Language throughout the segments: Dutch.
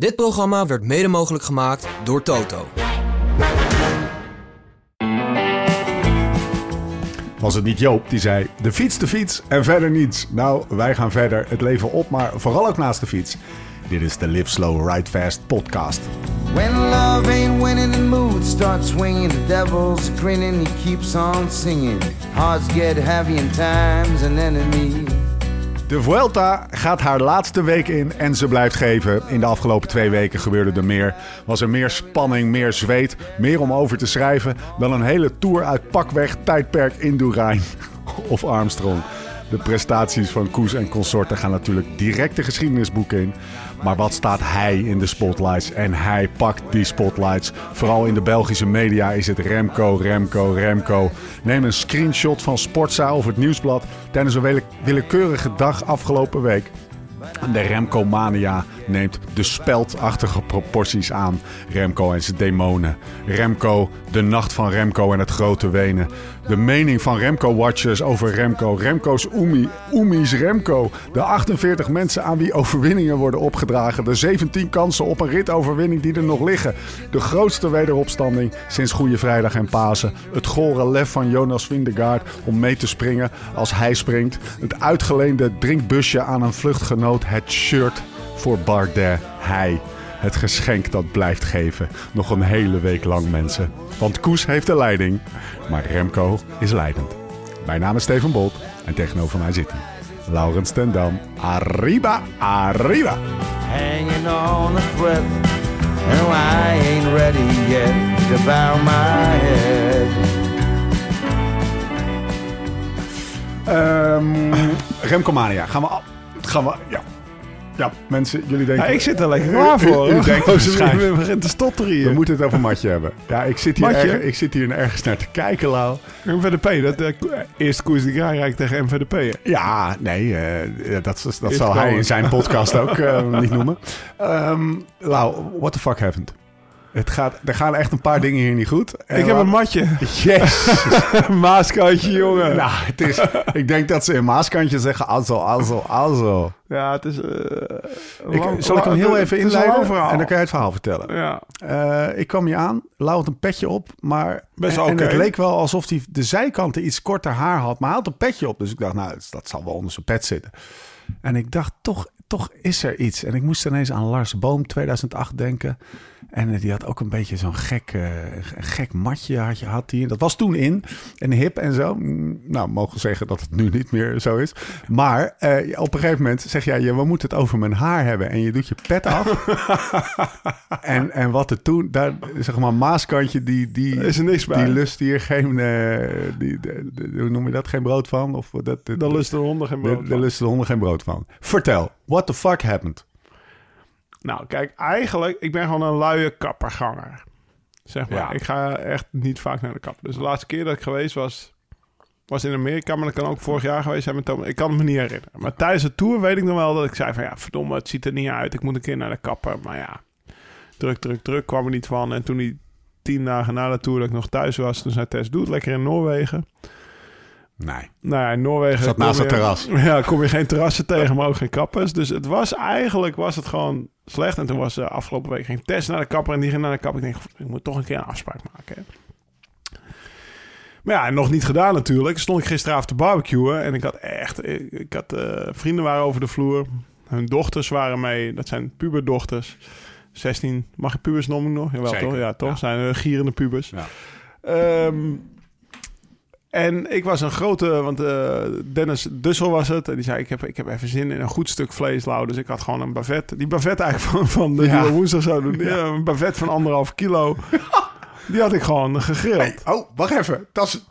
Dit programma werd mede mogelijk gemaakt door Toto. Was het niet Joop die zei: de fiets, de fiets en verder niets? Nou, wij gaan verder het leven op, maar vooral ook naast de fiets. Dit is de Live Slow Ride Fast podcast. When love ain't winning, the mood starts swinging. The devil's grinning, he keeps on singing. Hearts get heavy and time's an enemy. De Vuelta gaat haar laatste week in en ze blijft geven. In de afgelopen twee weken gebeurde er meer. Was er meer spanning, meer zweet, meer om over te schrijven dan een hele tour uit pakweg tijdperk Indurain of Armstrong. De prestaties van Koes en consorten gaan natuurlijk direct de geschiedenisboeken in. Maar wat staat hij in de spotlights? En hij pakt die spotlights. Vooral in de Belgische media is het Remco, Remco, Remco. Neem een screenshot van Sportza of het Nieuwsblad tijdens een wille- willekeurige dag afgelopen week. De Remco-mania neemt de speldachtige proporties aan. Remco en zijn demonen. Remco, de nacht van Remco en het grote wenen. De mening van Remco-watchers over Remco. Remco's Oemi, Oemi's Remco. De 48 mensen aan wie overwinningen worden opgedragen. De 17 kansen op een ritoverwinning die er nog liggen. De grootste wederopstanding sinds Goede Vrijdag en Pasen. Het gore lef van Jonas Vindegaard om mee te springen als hij springt. Het uitgeleende drinkbusje aan een vluchtgenoot. Het shirt voor Bardet. Hij. Het geschenk dat blijft geven. Nog een hele week lang, mensen. Want Koes heeft de leiding, maar Remco is leidend. Mijn naam is Steven Bolt en tegenover mij zit hij. Laurens ten Dam. Arriba, arriba. Hanging on a thread. And I ain't ready yet to bow my head. Ehm Remco Mania. Gaan we... Gaan we... Ja. Ja, mensen, jullie denken... Ja, ik zit er lekker U- klaar u- voor. u denkt Gozer, waarschijnlijk- we begint te stotteren hier. We moeten het over Matje hebben. Ja, ik zit hier, erg, ik zit hier ergens naar te kijken, Lau. MVDP, dat uh, eerste koers die rijdt tegen MVDP. hè? Ja, nee, eh, dat, dat zal hij in zijn podcast ook eh, niet noemen. Ehm Lau, what the fuck happened? Het gaat, er gaan echt een paar dingen hier niet goed. En ik heb een matje. Yes! Maaskantje, jongen. nou, het is, ik denk dat ze in Maaskantje zeggen, also, also, also. Ja, het is... eh, Ik, zal ik hem heel het even inleiden? En dan kan je het verhaal vertellen. Ja, Eh, ik kwam hier aan, Lau had een petje op, maar... Best en, het leek wel alsof hij de zijkanten iets korter haar had, maar hij had een petje op. Dus ik dacht, nou, dat zal wel onder zijn pet zitten. En ik dacht, toch, toch is er iets. En ik moest ineens aan Lars Boom 2008 denken. En eh, die had ook een beetje zo'n gek, eh, gek matje had, je, had hij. Dat was toen in en hip en zo. Mm, Nou, mogen we zeggen dat het nu niet meer zo is. Maar eh, op een gegeven moment zeg jij, ja, we moeten het over mijn haar hebben. En je doet je pet af. en, en wat er toen, daar, zeg maar, maaskantje, die, die, is er niks bij. die lust hier geen, die, de- de- hoe noem je dat, geen brood van? Of dat, dan lust de honden geen brood van. lusten de honden geen brood van. Vertel, what the fuck happened? Nou, kijk, eigenlijk, ik ben gewoon een luie kapperganger. Zeg maar. Ja. Ik ga echt niet vaak naar de kapper. Dus de laatste keer dat ik geweest was, was in Amerika. Maar dat kan ook vorig jaar geweest zijn met Thomas. Ik kan het me niet herinneren. Maar tijdens de tour weet ik nog wel dat ik zei van... Ja, verdomme, het ziet er niet uit. Ik moet een keer naar de kapper. Maar ja, druk, druk, druk kwam er niet van. En toen die tien dagen na de tour dat ik nog thuis was... Toen zei Tess, doe het lekker in Noorwegen. Nee. Nou ja, in Noorwegen... Zat naast het terras. Ja, kom je geen terrassen tegen, maar ook geen kappers. Dus het was eigenlijk was het gewoon slecht. En toen was de afgelopen week ging Tess naar de kapper en die ging naar de kapper. Ik denk, ik moet toch een keer een afspraak maken. hè. Maar ja, nog niet gedaan natuurlijk. Stond ik gisteravond te barbecuen en ik had echt... Ik, ik had eh, vrienden waren over de vloer. Hun dochters waren mee. Dat zijn puberdochters. 16, mag je pubers noemen nog? Jawel, Zeker, toch? Ja, toch? ja. Zijn eh, gierende pubers. Ja. Ehm, en ik was een grote, want eh, Dennis Dussel was het. En die zei, ik heb, ik heb even zin in een goed stuk vlees, Lau. Dus ik had gewoon een bavet. Die bavet eigenlijk van, van de Ja. ja. woensdag zou doen. Ja, een bavet van anderhalf kilo. Die had ik gewoon gegrild. Hey, oh, wacht even. Dat is,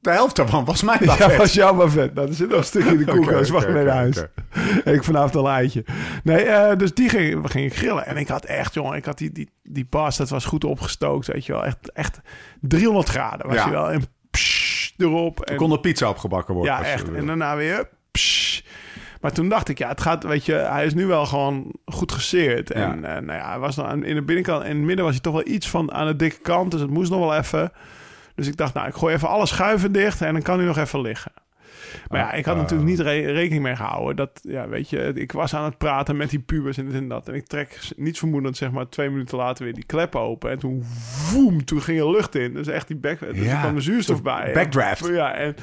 de helft daarvan was mijn Ja, buffet. was jouw bavet. Nou, er zit nog een stukje in de koelkast. Wacht oké, mee huis. Ik vanavond al een eitje. Nee, eh, dus die ging, ging ik grillen. En ik had echt, jongen, ik had die, die, die pas, dat was goed opgestookt, weet je wel. Echt, echt 300 graden was Ja. je wel. En erop. Er En, kon er pizza opgebakken worden. ja, echt. En daarna weer... pssst. Maar toen dacht ik, ja, het gaat, weet je, hij is nu wel gewoon goed geseerd. En Ja. eh, nou ja, hij was nog aan, in de binnenkant, in het midden was hij toch wel iets van aan de dikke kant. Dus het moest nog wel even. Dus ik dacht, nou, ik gooi even alle schuiven dicht en dan kan hij nog even liggen. Maar ja, ik had natuurlijk niet re- rekening mee gehouden. Dat, ja, weet je, ik was aan het praten met die pubers en dit en dat. En ik trek niets vermoedend, zeg maar, twee minuten later weer die klep open. En toen, woem, toen ging er lucht in. Dus echt die back, dus Ja, kwam de zuurstof bij. backdraft. Ja, en,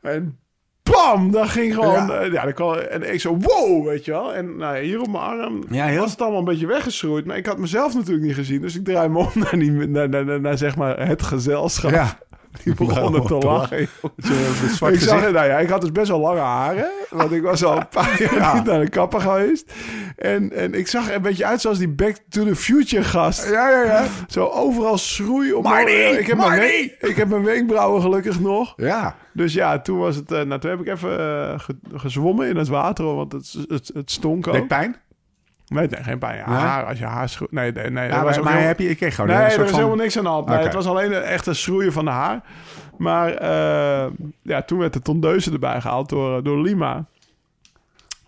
en bam, dat ging gewoon, Ja. ja, dat kwam, en ik zo, wow, weet je wel. En nou, ja, hier op mijn arm Ja, heel- was het allemaal een beetje weggeschroeid. Maar ik had mezelf natuurlijk niet gezien. Dus ik draai me om naar, die, naar, naar, naar, naar, zeg maar het gezelschap. Ja. Die begonnen te lachen. Ik, zag, nou ja, ik had dus best wel lange haren. Want ik was al een paar jaar niet naar de kapper geweest. En, en ik zag er een beetje uit zoals die Back to the Future gast. Ja, ja, ja. Zo overal schroei op Marty, ik heb, mijn Marty! ik heb mijn wenkbrauwen gelukkig nog. Ja. Dus ja, toen was het... eh, nou, toen heb ik even eh, ge- gezwommen in het water. Want het, het, het stonk ook. Deed pijn? Nee, nee, geen pijn. Haar, als je haar schroeit... Nee, nee, nee. Ja, was maar, ook maar heel- heb je, ik kreeg gewoon Nee, een er van... helemaal niks aan de hand. Nee. Het was alleen een echte schroeien van de haar. Maar eh, ja, toen werd de tondeuze erbij gehaald door, eh, door Lima.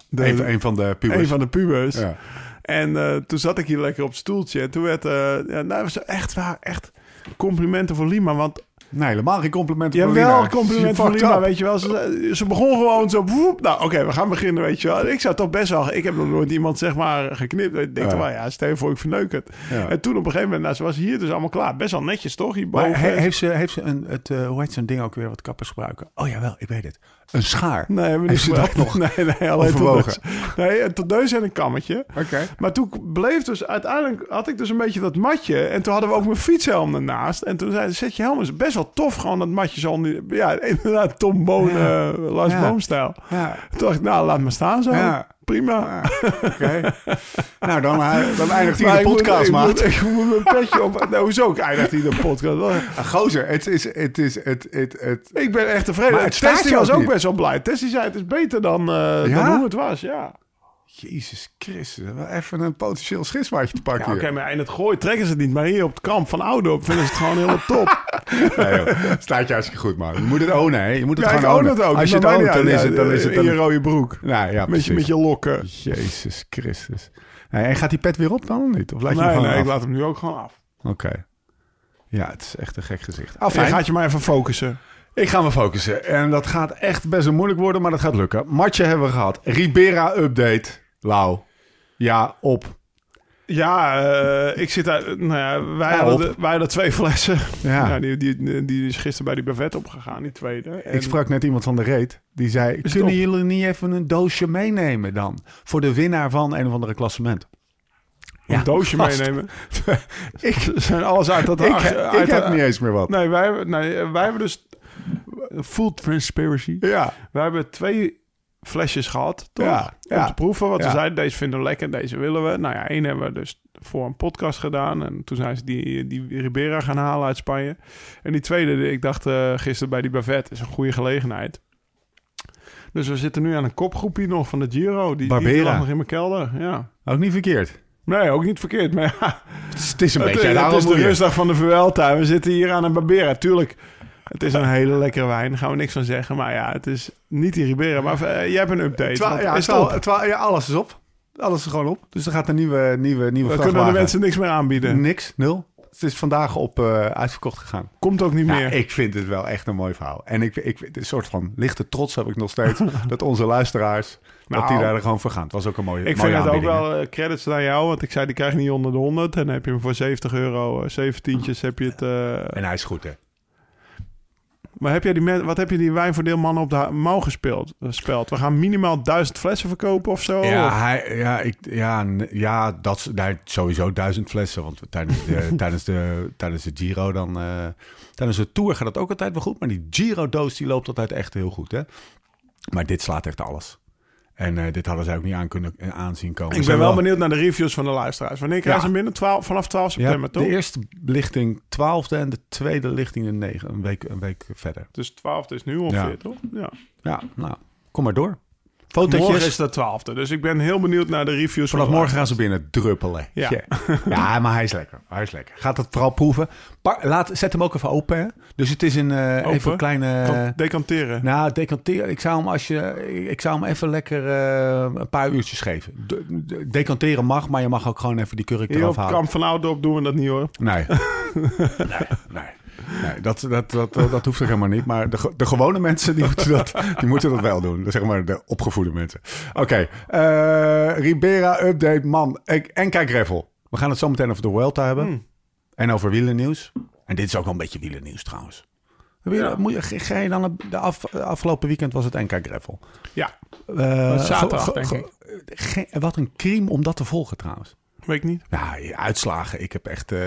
De, Een, een van de pubers. een van de pubers. Ja. En eh, toen zat ik hier lekker op het stoeltje. En toen werd... eh ja, nou, was echt waar, echt complimenten voor Lima. Want Nee, helemaal geen complimenten ja, voor wel Lina. complimenten voor up. weet je wel. Ze, ze begon gewoon zo... woep. nou, oké, we gaan beginnen, weet je wel. Ik zou toch best wel... Ik heb nog nooit iemand, zeg maar, geknipt. Ik denk Ja. wel, ja, stel je voor, ik verneuk het. Ja. En toen op een gegeven moment, nou, ze was hier dus allemaal klaar. Best wel netjes, toch? Hierboven. Maar he- heeft ze, heeft ze een, het, eh, hoe heet zo'n ding ook weer wat kappers gebruiken? Oh jawel, ik weet het. Een schaar. Nee, hebben niet dat gebruikt. Nee, nee, alleen tot Nee, een tondeus en een kammetje. Oké. Maar toen bleef dus... Uiteindelijk had ik dus een beetje dat matje. En toen hadden we ook mijn fietshelm ernaast. En toen zei ze, zet je helm eens. Best wel tof, gewoon dat matje zo... onder- Ja, inderdaad, Tom Boon, Ja. eh, Lars Ja. Boom-stijl. Ja. Toen dacht ik, nou, laat me staan zo. Ja. Prima. Oké. nou, dan, eh, dan eindigt Maar de podcast, ik moet, ik moet mijn petje op... Nou, hoezo ik eindigt hier de podcast? Ah, gozer, het is... Het is het, het, het, Ik ben echt tevreden. Maar het Tessie was ook niet. best wel blij. Tessie zei, het is beter dan, eh, dan hoe het was, ja. Jezus Christus, wel even een potentieel schismaatje te pakken Ja, oké, maar in het gooi trekken ze het niet. Maar hier op het kamp van Oudorp vinden ze het gewoon helemaal top. Nee, joh. Staat je hartstikke goed, man. Je moet het ownen, hè. Je moet het ja, gewoon own ownen. het ook. Als je het Maar ownt, dan is het... Dan is het In je rode broek. Nou, ja, Met je, met je lokken. Jezus Christus. Nee, en gaat die pet weer op dan of niet? Of laat je Nee, hem gewoon nee, ik af? laat hem nu ook gewoon af. Oké. Ja, het is echt een gek gezicht. Afijn. gaat je maar even focussen. Ik ga me focussen. En dat gaat echt best wel moeilijk worden, maar dat gaat lukken. Matje hebben we gehad. Ribera update. Lau. Ja, op. Ja, eh, ik zit daar... Nou ja, wij, Ja, hadden, op. wij hadden twee flessen. Ja. Ja, die, die, die is gisteren bij die buffet opgegaan, die tweede. En- Ik sprak net iemand van de reet. Die zei, kunnen jullie niet even een doosje meenemen dan? Voor de winnaar van een of andere klassement. een doosje meenemen. Ik, zijn alles uit dat... ik, ik uit- heb niet eens meer wat. Nee, wij hebben, nee, wij hebben dus... Full transparency. Ja. We hebben twee flesjes gehad, toch? Ja, Om te proeven. Wat Ja. we zeiden, deze vinden we lekker, deze willen we. Nou ja, één hebben we dus voor een podcast gedaan. En toen zijn ze die, die Ribera gaan halen uit Spanje. En die tweede, ik dacht eh, gisteren bij die Bavet, is een goede gelegenheid. Dus we zitten nu aan een kopgroepje nog van de Giro. Die, die Barbera. lag nog in mijn kelder, ja. Ook niet verkeerd. Nee, ook niet verkeerd. Maar ja, Het is, het een het, beetje het daarom is de rustdag van de Vuelta. We zitten hier aan een Barbera. Tuurlijk, het is een hele lekkere wijn. Daar gaan we niks van zeggen. Maar ja, het is niet die Ribera. Maar eh, jij hebt een update. Twa- ja, is het twa- op? twa- ja, alles is op. Alles is gewoon op. Dus er gaat een nieuwe, nieuwe, nieuwe We kunnen de mensen niks meer aanbieden. Niks, nul. Het is vandaag op eh, uitverkocht gegaan. Komt ook niet Ja, meer. ik vind het wel echt een mooi verhaal. En ik, ik, een soort van lichte trots heb ik nog steeds. dat onze luisteraars, dat Nou, die daar gewoon voor gaan. Het was ook een mooie ik mooie vind het ook wel eh, credits naar jou. Want ik zei, die krijg je niet onder de 100. En dan heb je hem voor 70 euro, eh, 17 heb je het... En hij is goed, hè? Maar heb jij die, wat heb je die wijnvoordeelmannen op de mouw gespeeld? eh, Speld? We gaan minimaal duizend flessen verkopen of zo? Ja, Of- hij, ja, ik, ja, ja, dat daar sowieso duizend flessen. Want tijdens de, tijdens de, tijdens de Giro dan... eh, tijdens de Tour gaat het ook altijd wel goed. Maar die Giro-doos die loopt altijd echt heel goed, hè? Maar dit slaat echt alles. En eh, dit hadden zij ook niet aan kunnen eh, aanzien komen. ik ben wel benieuwd naar de reviews van de luisteraars. Wanneer krijgen Ja. ze binnen? 12, vanaf 12 Ja, september, toch? de eerste lichting 12e en de tweede lichting de 9 een week, een week verder. Dus 12 is nu ongeveer, Ja. toch? Ja. Ja, nou, kom maar door. Morgen Fotootjes. is de 12e. Dus ik ben heel benieuwd naar de reviews Vanaf van morgen gaan ze binnen druppelen. Ja. ja, maar hij is lekker. Hij is lekker. Gaat het vooral proeven. Pa- laat, zet hem ook even open. Hè? Dus het is een eh, Open? even kleine... Kan decanteren. nou, decanteren. Ik zou hem als je, ik zou hem even lekker eh, een paar uurtjes geven. De- de- decanteren mag, maar je mag ook gewoon even die kurk Hier eraf op halen. Kamp van Oudorp doen we dat niet hoor. Nee. nee, nee. Nee, dat, dat, dat, dat, hoeft er helemaal niet. Maar de, de gewone mensen die moeten, dat, die moeten dat wel doen. Zeg maar de opgevoede mensen. Oké, eh, Ribera update, man. Ik, en kijk. We gaan het zo meteen over de Vuelta hebben. Hmm. En over wielernieuws. En dit is ook wel een beetje wielernieuws trouwens. Ja. moet je, ga- je dan de af, afgelopen weekend was het NK Greffel. Ja, Eh, zaterdag, denk ge- wat een crime om dat te volgen trouwens. Weet ik niet. Nou, uitslagen. Ik heb echt eh,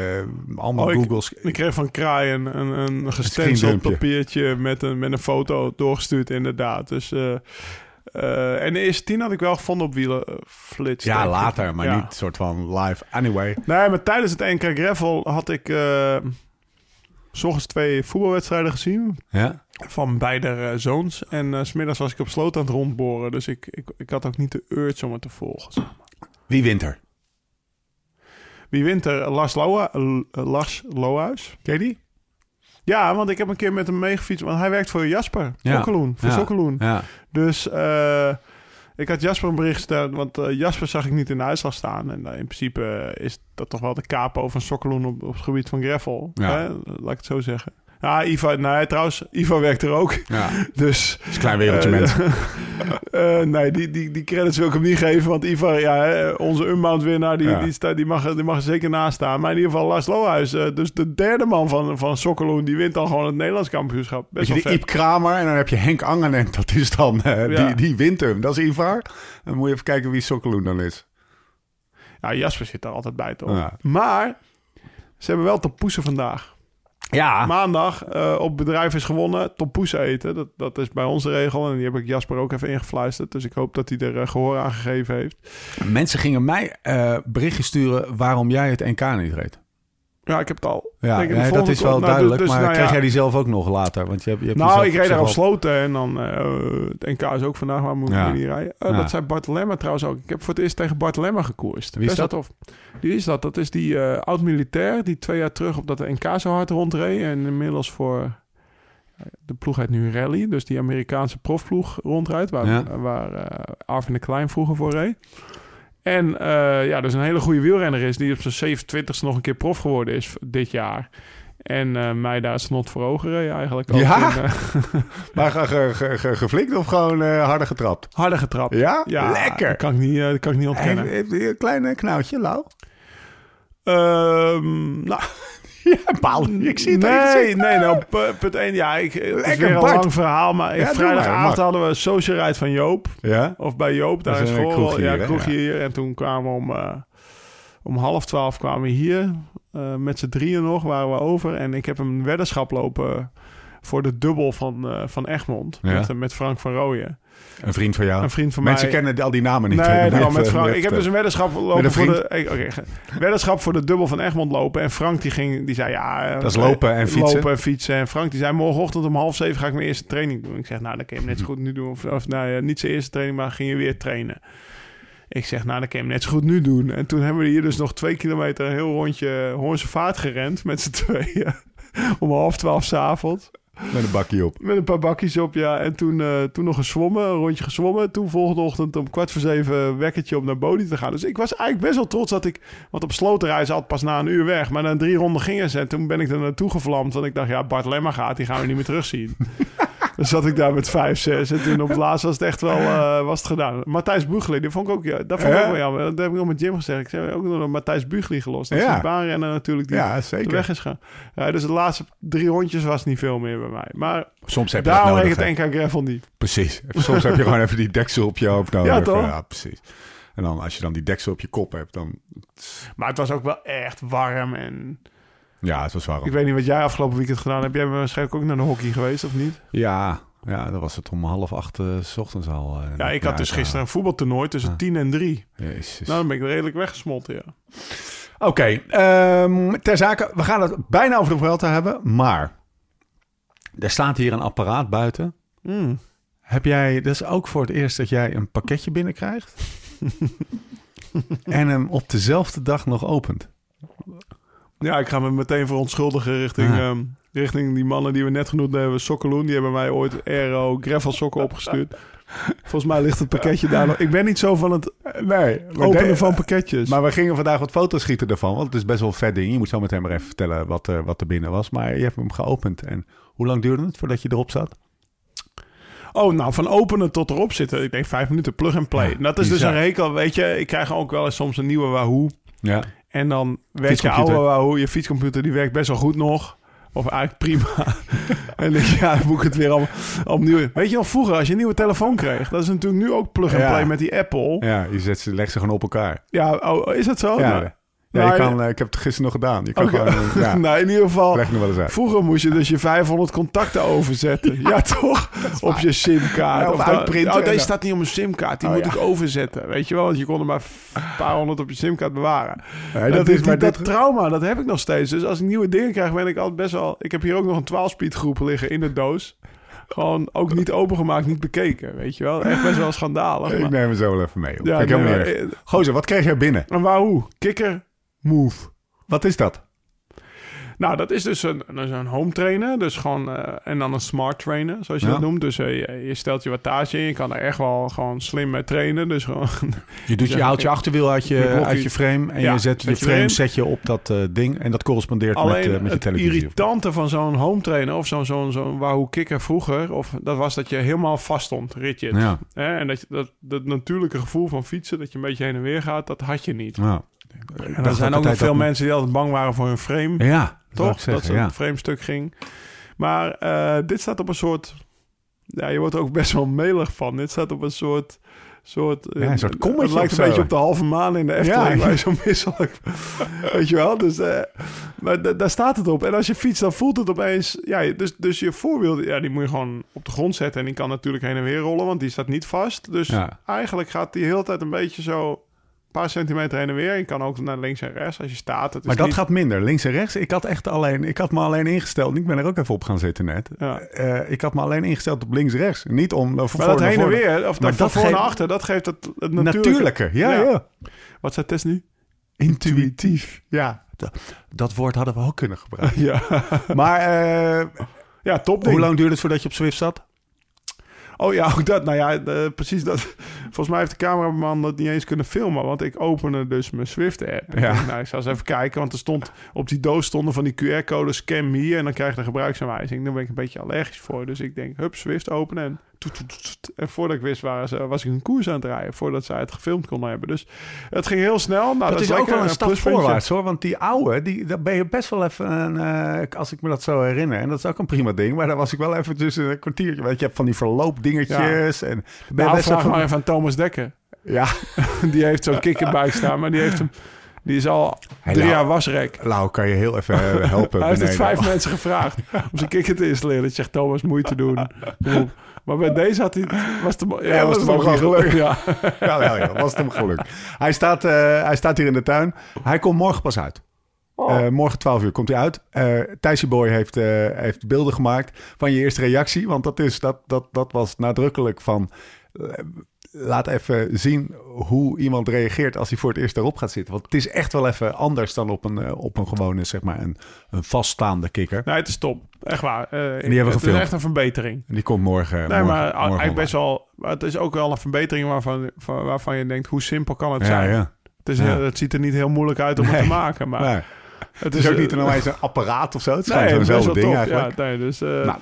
allemaal Oh, Googles. Ik kreeg van Kraai een, een, een gestenceld papiertje met een, met een foto doorgestuurd, inderdaad. Dus, eh, eh, en de eerste tien had ik wel gevonden op wielen flits. Ja, later, maar Ja. niet soort van live. Anyway. Nee, maar tijdens het NK Gravel had ik eh, s ochtends twee voetbalwedstrijden gezien. Ja. Van beide zoons. En s smiddags was ik op sloot aan het rondboren. Dus ik, ik, ik had ook niet de urge om het te volgen. zeg maar. Wie wint er? Wie wint er? Lars, Loa, Lars Lohuis. Ken je die? Ja, want ik heb een keer met hem meegefietst. Want hij werkt voor Jasper. Ja. Sokkeloen. Voor Ja. Sokkeloen. Ja. Dus eh, ik had Jasper een bericht gesteld. Want eh, Jasper zag ik niet in de uitslag staan. En eh, in principe is dat toch wel de capo van Sokkeloen op, op het gebied van Gravel. Hè? Laat ik het zo zeggen. Ja, Iva, nee, trouwens, Iva werkt er ook. ja. Dus is een klein wereldje Eh, mensen. eh, nee, die, die, die credits wil ik hem niet geven. Want Iva, ja, onze Unbound winnaar, die, Ja. die, staat, die, mag, die mag er zeker naast staan. Maar in ieder geval Lars Lohuis. eh, dus de derde man van, van Sokkeloen, die wint dan gewoon het Nederlands kampioenschap. Weet Best je, wel die vet. Iep Kramer en dan heb je Henk Angenent. Dat is dan, Ja. die, die wint hem. Dat is Ivar. Dan moet je even kijken wie Sokkeloen dan is. Ja, Jasper zit daar altijd bij, toch? Ja. Maar ze hebben wel Tompoesen vandaag. Ja. Maandag eh, op bedrijf is gewonnen. Tompoesen eten. Dat, dat is bij ons de regel. En die heb ik Jasper ook even ingefluisterd. Dus ik hoop dat hij er eh, gehoor aan gegeven heeft. Mensen gingen mij eh berichtjes sturen waarom jij het NK niet reed. Ja, ik heb het al. Ja, Ik nee, dat is wel nou, duidelijk. dus- maar nou kreeg jij die zelf ook nog later? Want je hebt, je hebt Nou, ik reed daar op sloten en dan eh, het NK is ook vandaag, waar moet ik niet rijden? Eh. Dat zei Bart Lemmer trouwens ook. Ik heb voor het eerst tegen Bart Lemmer gekoerst. Wie is Best dat? tof. Wie is dat? Dat is die eh, oud-militair die twee jaar terug op dat NK zo hard rondreed. En inmiddels voor de ploeg heet nu Rally, dus die Amerikaanse profploeg rondrijdt, waar, Ja. waar Arvin de Klein vroeger voor reed. En eh, ja, dus een hele goede wielrenner is die op zijn 27ste nog een keer prof geworden is dit jaar. En eh, mij daar snot voor ogen reed eigenlijk. Ja? Eh, Maar ge, ge, ge- ge- geflikt of gewoon eh, harder getrapt? harder getrapt. Ja? Ja, Lekker. Dat kan ik niet, eh, dat kan ik niet Heeft, ontkennen. heeft hij een klein eh, knauwtje, Lau? Ehm, nou, Ja, Paul. Ik zie het nee, nee, nou, pu- punt 1, ja, ik, het is weer een Bart. lang verhaal, maar Ja, vrijdagavond maar, hadden we Social Ride van Joop, Ja? of bij Joop, daar in is school. kroegje ja, hier, hè? kroegje Ja. hier. En toen kwamen we om, eh, om half twaalf kwamen we hier, eh, met z'n drieën nog, waren we over. En ik heb een weddenschap lopen voor de dubbel van, eh, van Egmond, Ja. met, eh, met Frank van Rooyen. Een vriend van jou. Een vriend van Mensen mij. kennen al die namen niet. Nee, daarom met even- Frank. Ik heb dus een weddenschap Met lopen een voor de, eh, weddenschap voor de dubbel van Egmond lopen. En Frank die ging, die zei ja. eh, Dat is lopen en fietsen. Lopen en fietsen. En Frank die zei morgenochtend om half zeven ga ik mijn eerste training doen. Ik zeg nou, dan kun je hem net zo goed nu doen. Of, of nou ja, niet zijn eerste training, maar ging je weer trainen. Ik zeg nou, dan kun je hem net zo goed nu doen. En toen hebben we hier dus nog twee kilometer een heel rondje Hoornse vaart gerend met z'n tweeën. om half twaalf s'avonds. Met een bakje op. Met een paar bakjes op, ja. En toen, eh, toen nog gezwommen, een rondje gezwommen. Toen volgende ochtend om kwart voor zeven wekkertje om naar Bodie te gaan. Dus ik was eigenlijk best wel trots dat ik... Want op slotenreis is altijd pas na een uur weg. Maar na drie ronden gingen ze. En toen ben ik er naartoe gevlamd. Want ik dacht, ja, Bart Lemmer gaat. Die gaan we niet meer terugzien. dus zat ik daar met vijf, zes. En toen op het laatst was het echt wel eh, was het gedaan. Matthijs Bugli, die vond ik ook, ja, dat vond ik ook wel jammer. Dat heb ik ook met Jim gezegd. Ik zei ook nog een Matthijs Bugli gelost. Dat is Ja. die baanrenner natuurlijk die Ja, zeker. weg is gaan. Ja, dus de laatste drie rondjes was niet veel meer bij mij. Maar Soms heb je Daarom nodig. heet het. NK Gravel niet. Precies. Soms heb je gewoon even die deksel op je hoofd nodig. Ja, toch? Ja, precies. En dan als je dan die deksel op je kop hebt, dan... Maar het was ook wel echt warm. En Ja, het was warm. ik weet niet wat jij afgelopen weekend gedaan hebt. Jij bent waarschijnlijk ook naar de hockey geweest, of niet? Ja, ja, dan was het om half acht eh, s ochtends al. eh, Ja, ik had dus gisteren een voetbaltoernooi tussen Ja. 10 en 3. Jezus. Nou, dan ben ik redelijk weggesmolten, ja. Oké, ehm, ter zake, we gaan het bijna over de Vuelta hebben, maar er staat hier een apparaat buiten. Mm. Heb jij, dat is ook voor het eerst dat jij een pakketje binnenkrijgt en hem op dezelfde dag nog opent. Ja, ik ga me meteen verontschuldigen richting, ehm, richting die mannen die we net genoemd hebben. Sokkeloen, die hebben mij ooit aero gravel sokken opgestuurd. Volgens mij ligt het pakketje daar nog. Ik ben niet zo van het Nee, maar openen de- van pakketjes. Maar we gingen vandaag wat foto's schieten ervan. Want het is best wel een vet ding. Je moet zo meteen maar even vertellen wat, er wat er binnen was. Maar je hebt hem geopend. En hoe lang duurde het voordat je erop zat? Oh, nou, van openen tot erop zitten. Ik denk vijf minuten plug and play. Ja, dat is dus een rekel. Weet je, ik krijg ook wel eens soms een nieuwe Wahoo. Ja. En dan werkt je oude je fietscomputer, die werkt best wel goed nog. Of eigenlijk prima. en dan ja, moet ik het weer allemaal opnieuw. Weet je nog, vroeger als je een nieuwe telefoon kreeg, dat is natuurlijk nu ook plug and Ja. play met die Apple. Ja, je zet ze, legt ze gewoon op elkaar. Ja, oh, is dat zo? ja, Nou, ja, je kan, eh, ik heb het gisteren nog gedaan. Je kan gewoon... eh, Ja, nou, in ieder geval, vroeger moest je dus je 500 contacten overzetten. ja, toch? Op je simkaart. Ja, of Of uitprinten oh, deze staat niet op mijn simkaart. Die Oh, moet ik overzetten. Weet je wel? Want je kon er maar een paar honderd op je simkaart bewaren. Nee, dat, is, maar dat dit- trauma, dat heb ik nog steeds. Dus als ik nieuwe dingen krijg, ben ik altijd best wel... Ik heb hier ook nog een 12-speed groep liggen in de doos. Gewoon ook niet opengemaakt, niet bekeken. Weet je wel? Echt best wel schandalig. Ik maar- neem het zo wel even mee. Hoor. Ja, ik nee, maar, eh, Gozer, wat kreeg jij binnen? En wauw, kikker move. Wat is dat? Nou, dat is dus een, een, een home trainer. Dus gewoon, eh, en dan een smart trainer, zoals je Ja. dat noemt. Dus eh, je, je stelt je wattage in. Je kan er echt wel gewoon slim mee trainen. Dus gewoon, Je, doet, je haalt je achterwiel uit Je uit je frame en Ja, je zet je frame erin. zet je op dat eh, ding en dat correspondeert met, Alleen met je het televisie. irritante van zo'n home trainer of zo'n zo'n zo'n Wahoo Kikker vroeger, of dat was dat je helemaal vast stond, rigid. Ja? En dat, dat dat natuurlijke gevoel van fietsen, dat je een beetje heen en weer gaat, dat had je niet. ja. En er zijn ook nog veel mensen die altijd bang waren voor hun frame. Ja, toch? zeggen, dat zo'n ja. framestuk ging. Maar eh, dit staat op een soort... Ja, je wordt er ook best wel melig van. Dit staat op een soort... soort eh, Ja, een soort kommetje Het lijkt een beetje op de halve maan in de Efteling. Ja. Zo misselijk... weet je wel? Dus, eh, maar da- daar staat het op. En als je fietst, dan voelt het opeens... Ja, dus, dus je voorwiel, ja, die moet je gewoon op de grond zetten. En die kan natuurlijk heen en weer rollen, want die staat niet vast. Dus Ja. eigenlijk gaat die hele tijd een beetje zo... Paar centimeter heen en weer. Je kan ook naar links en rechts als je staat. Het is Maar dat niet- gaat minder, links en rechts. Ik had echt alleen, ik had me alleen ingesteld. Ik ben er ook even op gaan zitten net. Ja. Eh, ik had me alleen ingesteld op links rechts, niet om. uh, Maar dat heen en weer, of Maar dat van dat voor geeft- naar achter, dat geeft het, het natuurlijke. Natuurlijke, ja, Ja. ja. Wat zei Tess nu? Intuïtief, ja. Dat, dat woord hadden we ook kunnen gebruiken. Ja, maar eh, ja top ding. hoe lang duurde het voordat je op Zwift zat? Oh ja, ook dat. Nou ja, precies dat. Volgens mij heeft de cameraman dat niet eens kunnen filmen. Want ik opende dus mijn Swift-app. Ja. Nou, ik zal eens even kijken. Want er stond op die doos stonden van die QR-codes. Scan me hier en dan krijg je een gebruiksaanwijzing. Daar ben ik een beetje allergisch voor. Dus ik denk, hup, Swift openen. En, toet, toet, toet, toet. en voordat ik wist, waren ze, was ik een koers aan het rijden. Voordat ze het gefilmd konden hebben. Dus het ging heel snel. Nou, dat, is ook wel een stap voorwaarts hoor. Want die oude, die, daar ben je best wel even, een, eh, als ik me dat zo herinner. En dat is ook een prima ding. Maar daar was ik wel even tussen een kwartiertje. Want je hebt van die verloopdingetjes. En ben Nou, best vraag even- maar even aan Thomas Dekker. Ja, Die heeft zo'n kikkerbuik staan, maar die heeft hem... Die is al Hey, drie Lau. jaar wasrek. Lau, kan je heel even eh, helpen Hij heeft het vijf mensen gevraagd om zijn kikker te installeren. Dat zegt Thomas moeite doen. Maar bij deze had hij... Was ja, Ja, was was het hem gelukt. Ja. Ja, was het hem geluk. Hij staat, eh, hij staat hier in de tuin. Hij komt morgen pas uit. Eh, morgen 12 uur komt hij uit. Uh, Thijsie Boy heeft, heeft beelden gemaakt van je eerste reactie. Want dat, is, dat, dat, dat was nadrukkelijk van... eh, laat even zien hoe iemand reageert als hij voor het eerst erop gaat zitten. Want het is echt wel even anders dan op een, eh, op een gewone, zeg maar, een, een vaststaande kikker. Nee, het is top. Echt waar. Eh, hebben we het is echt een verbetering. En die komt morgen. Nee, morgen, maar morgen eigenlijk best wel... Het is ook wel een verbetering waarvan, van- waarvan je denkt... Hoe simpel kan het Ja, zijn? ja. Het, is Ja. het ziet er niet heel moeilijk uit om het te maken. Maar Nee. het Het is ook eh, niet een, een apparaat of zo. Het is Nee, wel ding top. eigenlijk. Ja, nee, dus eh, Nou.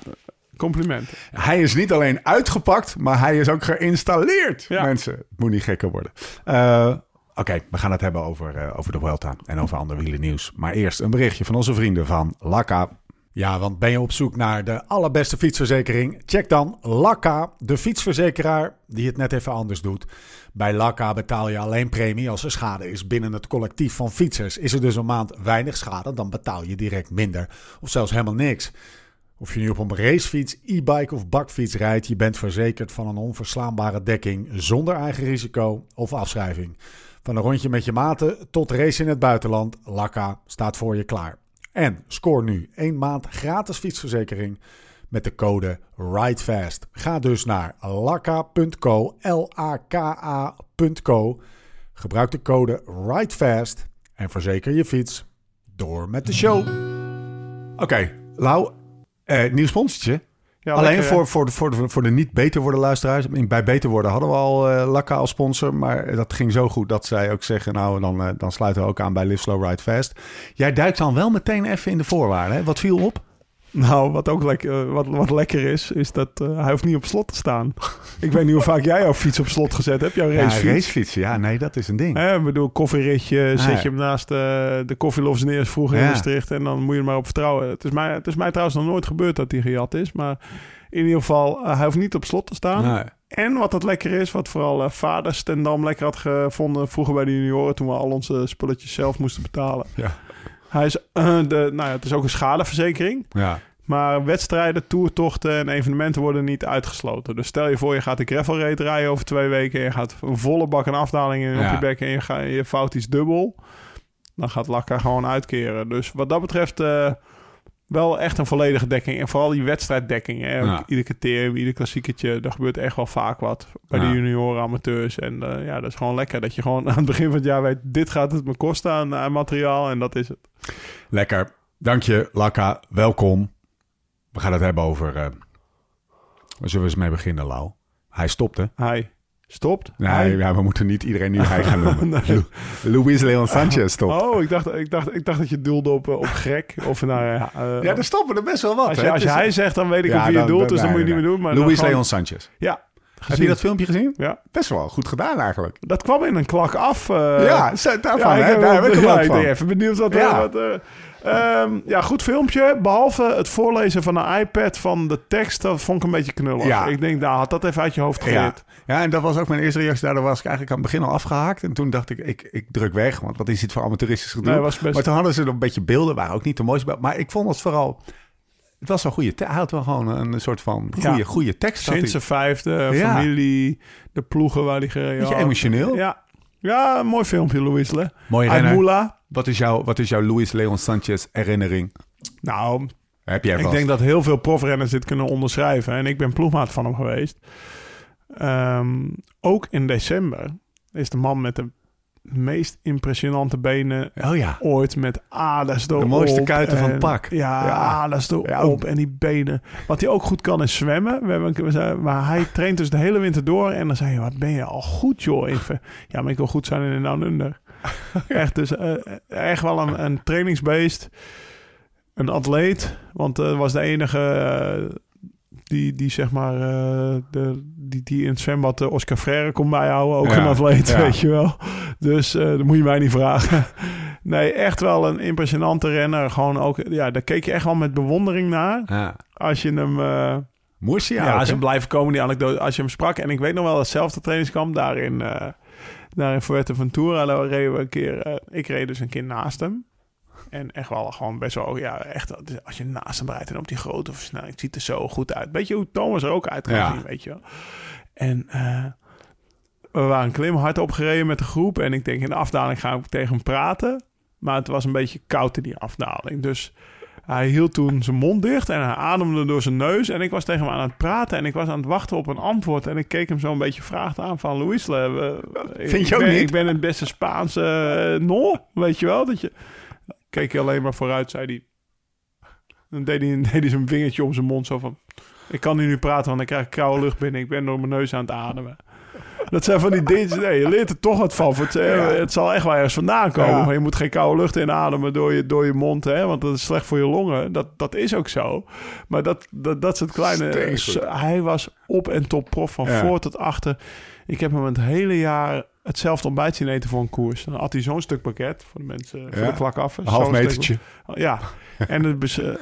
Compliment. Hij is niet alleen uitgepakt, maar hij is ook geïnstalleerd. Ja. Mensen, het moet niet gekker worden. Eh, Oké, we gaan het hebben over, eh, over de Vuelta en over andere wielernieuws. Maar eerst een berichtje van onze vrienden van Laka. Ja, want ben je op zoek naar de allerbeste fietsverzekering? Check dan Laka, de fietsverzekeraar die het net even anders doet. Bij Laka betaal je alleen premie als er schade is binnen het collectief van fietsers. Is er dus een maand weinig schade, dan betaal je direct minder of zelfs helemaal niks. Of je nu op een racefiets, e-bike of bakfiets rijdt, je bent verzekerd van een onverslaanbare dekking zonder eigen risico of afschrijving. Van een rondje met je maten tot race in het buitenland, Laka staat voor je klaar. En scoor nu één maand gratis fietsverzekering met de code RIDEFAST. Ga dus naar laka.co, L-A-K-A.co. Gebruik de code RIDEFAST en verzeker je fiets door met de show. Oké, Lau, eh, nieuw sponsortje. Ja, Alleen lekker, voor, voor, de, voor, de, voor de niet beter worden luisteraars. Bij beter worden hadden we al eh Lakka als sponsor. Maar dat ging zo goed dat zij ook zeggen... nou, dan, eh, dan sluiten we ook aan bij Live Slow Ride Fast. Jij duikt dan wel meteen even in de voorwaarden. Hè? Wat viel op? Nou, wat ook lekker, wat, wat lekker is, is dat eh, hij hoeft niet op slot te staan. ik weet niet hoe vaak jij jouw fiets op slot gezet hebt. Jouw Ja, racefiets. racefietsen. Ja, nee, dat is een ding. Ik bedoel, koffieritje, Ah, zet je hem naast eh, de koffielovers neer vroeger in. Maastricht en dan moet je er maar op vertrouwen. Het is, mij, het is mij trouwens nog nooit gebeurd dat hij gejat is, maar in ieder geval, eh, hij hoeft niet op slot te staan. Nee. En wat dat lekker is, wat vooral eh vader Stendam lekker had gevonden vroeger bij de junioren, toen we al onze spulletjes zelf moesten betalen. Ja. Hij is, eh, de, nou ja, het is ook een schadeverzekering. Ja. Maar wedstrijden, toertochten en evenementen worden niet uitgesloten. Dus stel je voor, je gaat de gravel race rijden over twee weken... en je gaat een volle bak en afdalingen op Ja. je bek... en je, ga, je fout iets dubbel. Dan gaat Lakka gewoon uitkeren. Dus wat dat betreft eh, wel echt een volledige dekking. En vooral die wedstrijddekking. Hè. Ja. Ieder criterium, ieder klassiekertje. Daar gebeurt echt wel vaak wat bij Ja. de junioren, amateurs. En eh, ja, dat is gewoon lekker. Dat je gewoon aan het begin van het jaar weet... dit gaat het me kosten aan, aan materiaal en dat is het. Lekker. Dank je, Lakka. Welkom. We gaan het hebben over... waar zullen we eens mee beginnen, Lau? Hij stopte. Hij stopt. Nee, Hij- ja, we moeten niet iedereen nu hij gaan noemen. Nee. Luis Leon Sanchez stopt. Oh, ik dacht, ik dacht, ik dacht dat je doelde op, eh, op gek. Of ja. eh, Ja, er stoppen er best wel wat. als je, als hij zegt, dan weet ik Ja, wie je dan- doelt. Dus dan nee, moet je niet meer doen. Maar gewoon- Leon Sanchez. Ja. Heb je dat filmpje gezien? Ja. Best wel goed gedaan eigenlijk. Dat kwam in een klak af. eh, ja, zo- daarvan, ja, hè? daar heb ik ja, ik ben even benieuwd wat... Ja. Wat eh, ehm, ja, goed filmpje. Behalve het voorlezen van een iPad van de tekst, dat vond ik een beetje knullig. Ja. Ik denk, nou, had dat even uit je hoofd geleerd. ja, en dat was ook mijn eerste reactie. Daardoor was ik eigenlijk aan het begin al afgehaakt. En toen dacht ik, ik, ik druk weg. Want wat is dit voor amateuristisch gedoe? Nee, best- Maar toen hadden ze nog een beetje beelden. Waren ook niet de mooiste. Maar ik vond het vooral... Het was wel goede. Hij had wel gewoon een soort van goede, Ja. goede tekst. Sinds zijn vijfde, Ja. familie, de ploegen waar hij gereden Beetje had. emotioneel. Ja. Ja, een mooi filmpje, Louis Le. Mooie Uit renner. Moula. Wat is, jouw, wat is jouw Luis Leon Sanchez herinnering? Nou, Heb jij Ik vast. denk dat heel veel profrenners dit kunnen onderschrijven. En ik ben ploegmaat van hem geweest. Ehm, ook in december is de man met de meest impressionante benen Oh ja. ooit met aders erop. mooiste kuiten van het pak. Ja, Ja. aders erop Ja, ook- en die benen. Wat hij ook goed kan is zwemmen. We hebben, we zijn- maar hij traint dus de hele winter door. En dan zei je, wat ben je al goed joh. Even, ja, maar ik wil goed zijn in een down under. echt, dus eh, echt wel een, een trainingsbeest. Een atleet. Want dat was de enige... eh, die, die zeg maar, eh, de, die, die in het zwembad eh, Oscar Freire kon bijhouden. Ook Ja, een atleet, ja. weet je wel. Dus eh dat moet je mij niet vragen. nee, echt wel een impressionante renner. Gewoon ook, ja, daar keek je echt wel met bewondering naar. Ja. Als je hem, eh, Moest hij ja, als je blijven komen, die anekdote, als je hem sprak. En ik weet nog wel, hetzelfde trainingskamp daar in, eh daar in Fuerteventura. Daar reden we een keer, ik reed dus een keer naast hem. En echt wel gewoon best wel, ja, echt, als je naast hem rijdt en op die grote versnelling, het ziet er zo goed uit. Weet je hoe Thomas er ook uit gaat Ja. zien, weet je wel. En eh, we waren een klim hard opgereden met de groep. En ik denk, in de afdaling ga ik tegen hem praten. Maar het was een beetje koud in die afdaling. Dus hij hield toen zijn mond dicht en hij ademde door zijn neus. En ik was tegen hem aan het praten en ik was aan het wachten op een antwoord. En ik keek hem zo een beetje vragend aan van... Luis, we- Vind je ik ook ben, niet? Ik ben het beste Spaanse eh, no, weet je wel. Dat je... Keek hij alleen maar vooruit, zei hij... Dan deed hij, deed hij zijn vingertje om zijn mond zo van... Ik kan nu niet praten, want dan krijg ik koude lucht binnen. Ik ben door mijn neus aan het ademen. Dat zijn van die dingen... Nee, je leert er toch wat van. Het, eh, het zal echt wel ergens vandaan komen. Ja. Je moet geen koude lucht inademen door je, door je mond. Hè, want dat is slecht voor je longen. Dat, dat is ook zo. Maar dat, dat, dat is het kleine... Hij was op en top prof van Ja. voor tot achter. Ik heb hem het hele jaar hetzelfde ontbijt zien eten voor een koers. Dan had hij zo'n stuk pakket voor de mensen, voor Ja. de klakaffen. Een half stuk- metertje. Ja, en het bes, eh,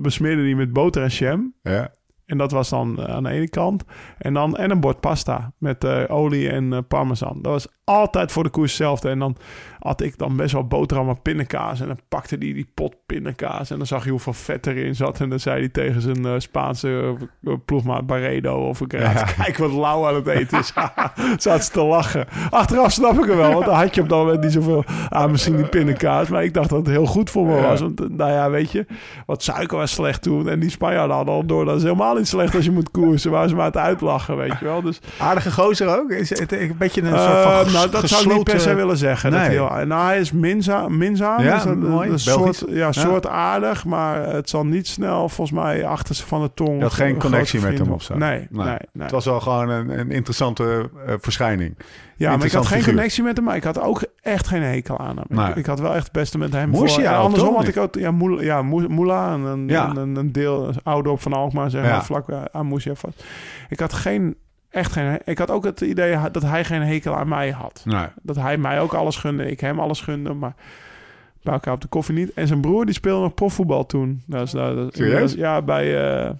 besmeerde hij met boter en jam. Ja. En dat was dan eh, aan de ene kant. En dan en een bord pasta met eh, olie en parmesan. Dat was altijd voor de koers hetzelfde. En dan had ik dan best wel boterham pindakaas. En dan pakte hij die pot pindakaas. En dan zag je hoeveel vet erin zat. En dan zei hij tegen zijn eh, Spaanse eh, ploegmaat Barredo... of ik kijk wat lauw aan het eten is. Zat ze te lachen. Achteraf snap ik hem wel. Want dan had je op dat moment niet zoveel... Ah, misschien die pindakaas. Maar ik dacht dat het heel goed voor me was. Want eh, nou ja, weet je... Wat suiker was slecht toen. En die Spanjaarden hadden al door. Dat is helemaal niet slecht als je moet koersen. Waar ze maar aan het uitlachen, weet je wel. Dus Aardige gozer ook? Is het een beetje een soort van nou, dat zou ik niet per se willen zeggen. Dat Nee. hij heel En hij is minza, minzaam. Ja, is een, mooi. een soort, ja, soort aardig, maar het zal niet snel volgens mij achter van de tong. Je had geen connectie met hem of zo? Nee, Nee. nee, nee. Het was wel gewoon een, een interessante eh, verschijning. Ja, maar ik had geen figuur. connectie met hem, maar ik had ook echt geen hekel aan hem. Nee. Ik, ik had wel echt het beste met hem Moest voor. je andersom had ik ook... Ja, Moela, ja, Moe- Moela en een, Ja. een, een, deel ouder op van Alkmaar, zeg Ja. maar, vlak bij- aan Moesia vast. Ik had geen... Echt geen... Ik had ook het idee dat hij geen hekel aan mij had. Nee. Dat hij mij ook alles gunde, ik hem alles gunde, maar bij elkaar op de koffie niet. En zijn broer die speelde nog profvoetbal toen. Dat is, dat? Ja, bij eh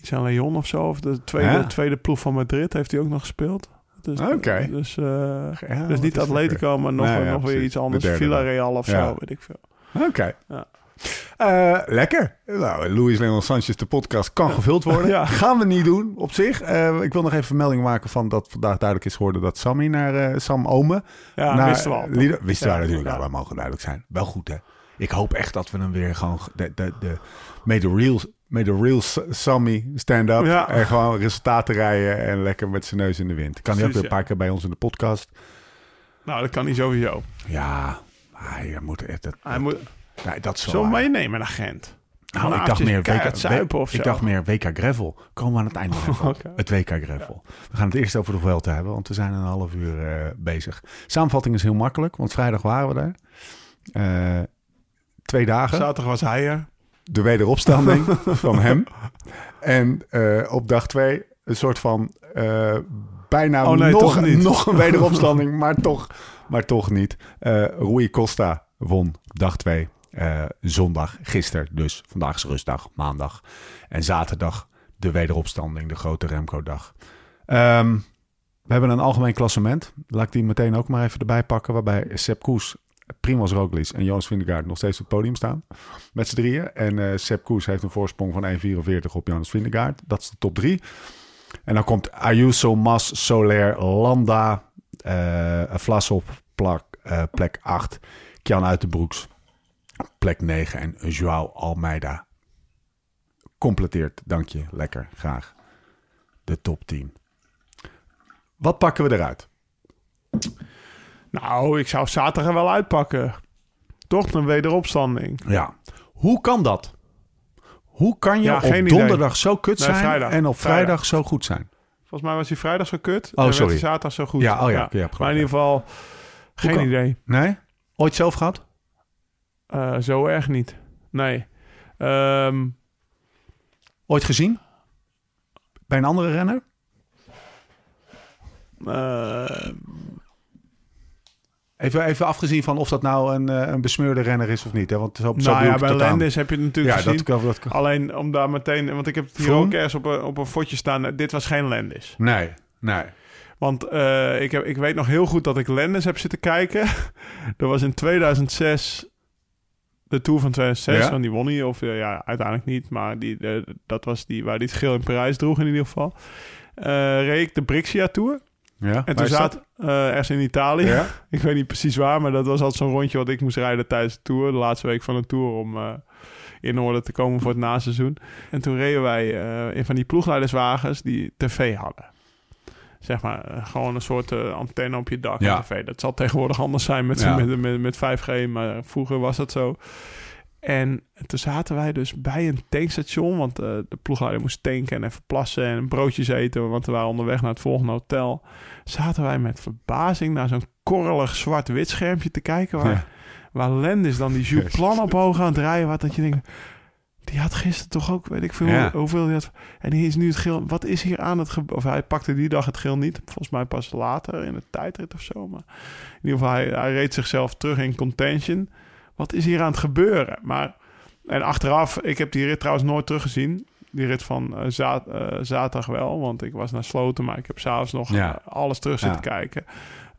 iets aan Leon of zo. Of de tweede, Ja. tweede ploeg van Madrid heeft hij ook nog gespeeld. Dus, Oké. Dus, eh, Ja, dus niet Atletico, maar nog, Nee, ja, nog weer iets anders. Villarreal of zo, weet ik veel. Oké. Ja. Eh, lekker. Nou, Luis Leon Sanchez, de podcast, kan gevuld worden. Ja. Gaan we niet doen op zich. Eh, ik wil nog even vermelding maken van dat vandaag duidelijk is geworden dat Sammy naar eh, Sam Ome. Ja, naar wisten we al. Lieder- wisten Ja, wij natuurlijk al, dat mogen duidelijk zijn. Wel goed, hè? Ik hoop echt dat we hem weer gewoon... De, de, de, made the real, made the real Sammy stand-up. Ja. En gewoon resultaten rijden en lekker met zijn neus in de wind. Kan hij ook weer een paar keer bij ons in de podcast. Nou, dat kan niet sowieso. Ja, hij moet... Het, Hij moet nee, dat zo waar. meenemen naar Gent. Nou, ik dacht meer WK, zuipen of ik zo. dacht meer WK Gravel. Komen we aan het einde nog. Oké. Het WK Gravel. We gaan het eerst over de Vuelta hebben, want we zijn een half uur eh, bezig. Samenvatting is heel makkelijk, want vrijdag waren we daar. Eh, twee dagen. Zaterdag was hij er. De wederopstanding van hem. En eh, op dag twee een soort van bijna Oh nee, nog, niet. nog een wederopstanding, maar toch, maar toch niet. Rui Costa won dag twee. Eh, zondag, gisteren dus. Vandaag is rustdag, maandag. En zaterdag de wederopstanding, de grote Remco-dag. Ehm, we hebben een algemeen klassement. Laat ik die meteen ook maar even erbij pakken. Waarbij Sepp Koes, Primoz Roglic en Jonas Vingegaard nog steeds op het podium staan. Met z'n drieën. En eh Sepp Koes heeft een voorsprong van 1,44 op Jonas Vingegaard. Dat is de top drie. En dan komt Ayuso, Mas, Soler, Landa, eh Vlasov, plak, eh, plek 8. Kjan Uitenbroeks, plek 9. En Joao Almeida completeert, dank je, lekker, graag, de top 10. Wat pakken we eruit? Nou, ik zou zaterdag wel uitpakken. Toch een wederopstanding. Ja. Hoe kan dat? Hoe kan je Ja, op idee. donderdag zo kut Nee, zijn vrijdag. en op vrijdag, Vrijdag. zo goed zijn? Volgens mij was hij vrijdag zo kut. Oh, en sorry. zaterdag zo goed. Ja, oh ja, maar in ieder geval, geen kan- idee. Nee? Ooit zelf gehad? Eh, zo erg niet. Nee. Ehm, Ooit gezien? Bij een andere renner? eh, Even, even afgezien van of dat nou een, eh, een besmeurde renner is of niet. Hè? Want zo, zo nou bedoel ja, bij Lendis heb je het natuurlijk Ja, gezien. dat kan, dat kan. Alleen om daar meteen... Want ik heb het hier Vroom? ook ergens op een, op een fotje staan. Dit was geen Lendis. Nee, nee. Want ik, heb, ik weet nog heel goed dat ik Lendis heb zitten kijken. dat was in 2006... De Tour van 2006, Ja. want die won hij. Of eh, ja, uiteindelijk niet. Maar die, eh, dat was die waar hij het geel in Parijs droeg in ieder geval. Eh reed ik de Brixia Tour. Ja, En toen zat eh ergens in Italië. Ja? Ik weet niet precies waar, maar dat was altijd zo'n rondje wat ik moest rijden tijdens de Tour. De laatste week van de Tour om in orde te komen voor het naseizoen. En toen reden wij in van die ploegleiderswagens die tv hadden. Zeg maar, eh, gewoon een soort eh, antenne op je dak Ja. tv. Dat zal tegenwoordig anders zijn met, Ja. met, met, met 5G, maar vroeger was dat zo. En toen zaten wij dus bij een tankstation, want eh, de ploegleider moest tanken en even plassen en broodjes eten, want we waren onderweg naar het volgende hotel. Zaten wij met verbazing naar zo'n korrelig zwart-wit schermpje te kijken, waar, Ja. waar Lendis dan die Plan op hoog aan het rijden was, dat je denkt, die had gisteren toch ook, weet ik veel, Ja. hoeveel die had. En die is nu het geel. Wat is hier aan het gebeuren? Of hij pakte die dag het geel niet. Volgens mij pas later in de tijdrit of zo. Maar in ieder geval, hij, hij reed zichzelf terug in contention. Wat is hier aan het gebeuren? Maar, en achteraf, ik heb die rit trouwens nooit teruggezien. Die rit van eh, za- eh, zaterdag wel, want ik was naar Sloten, maar ik heb s'avonds nog Ja. eh, alles terug zitten Ja. kijken.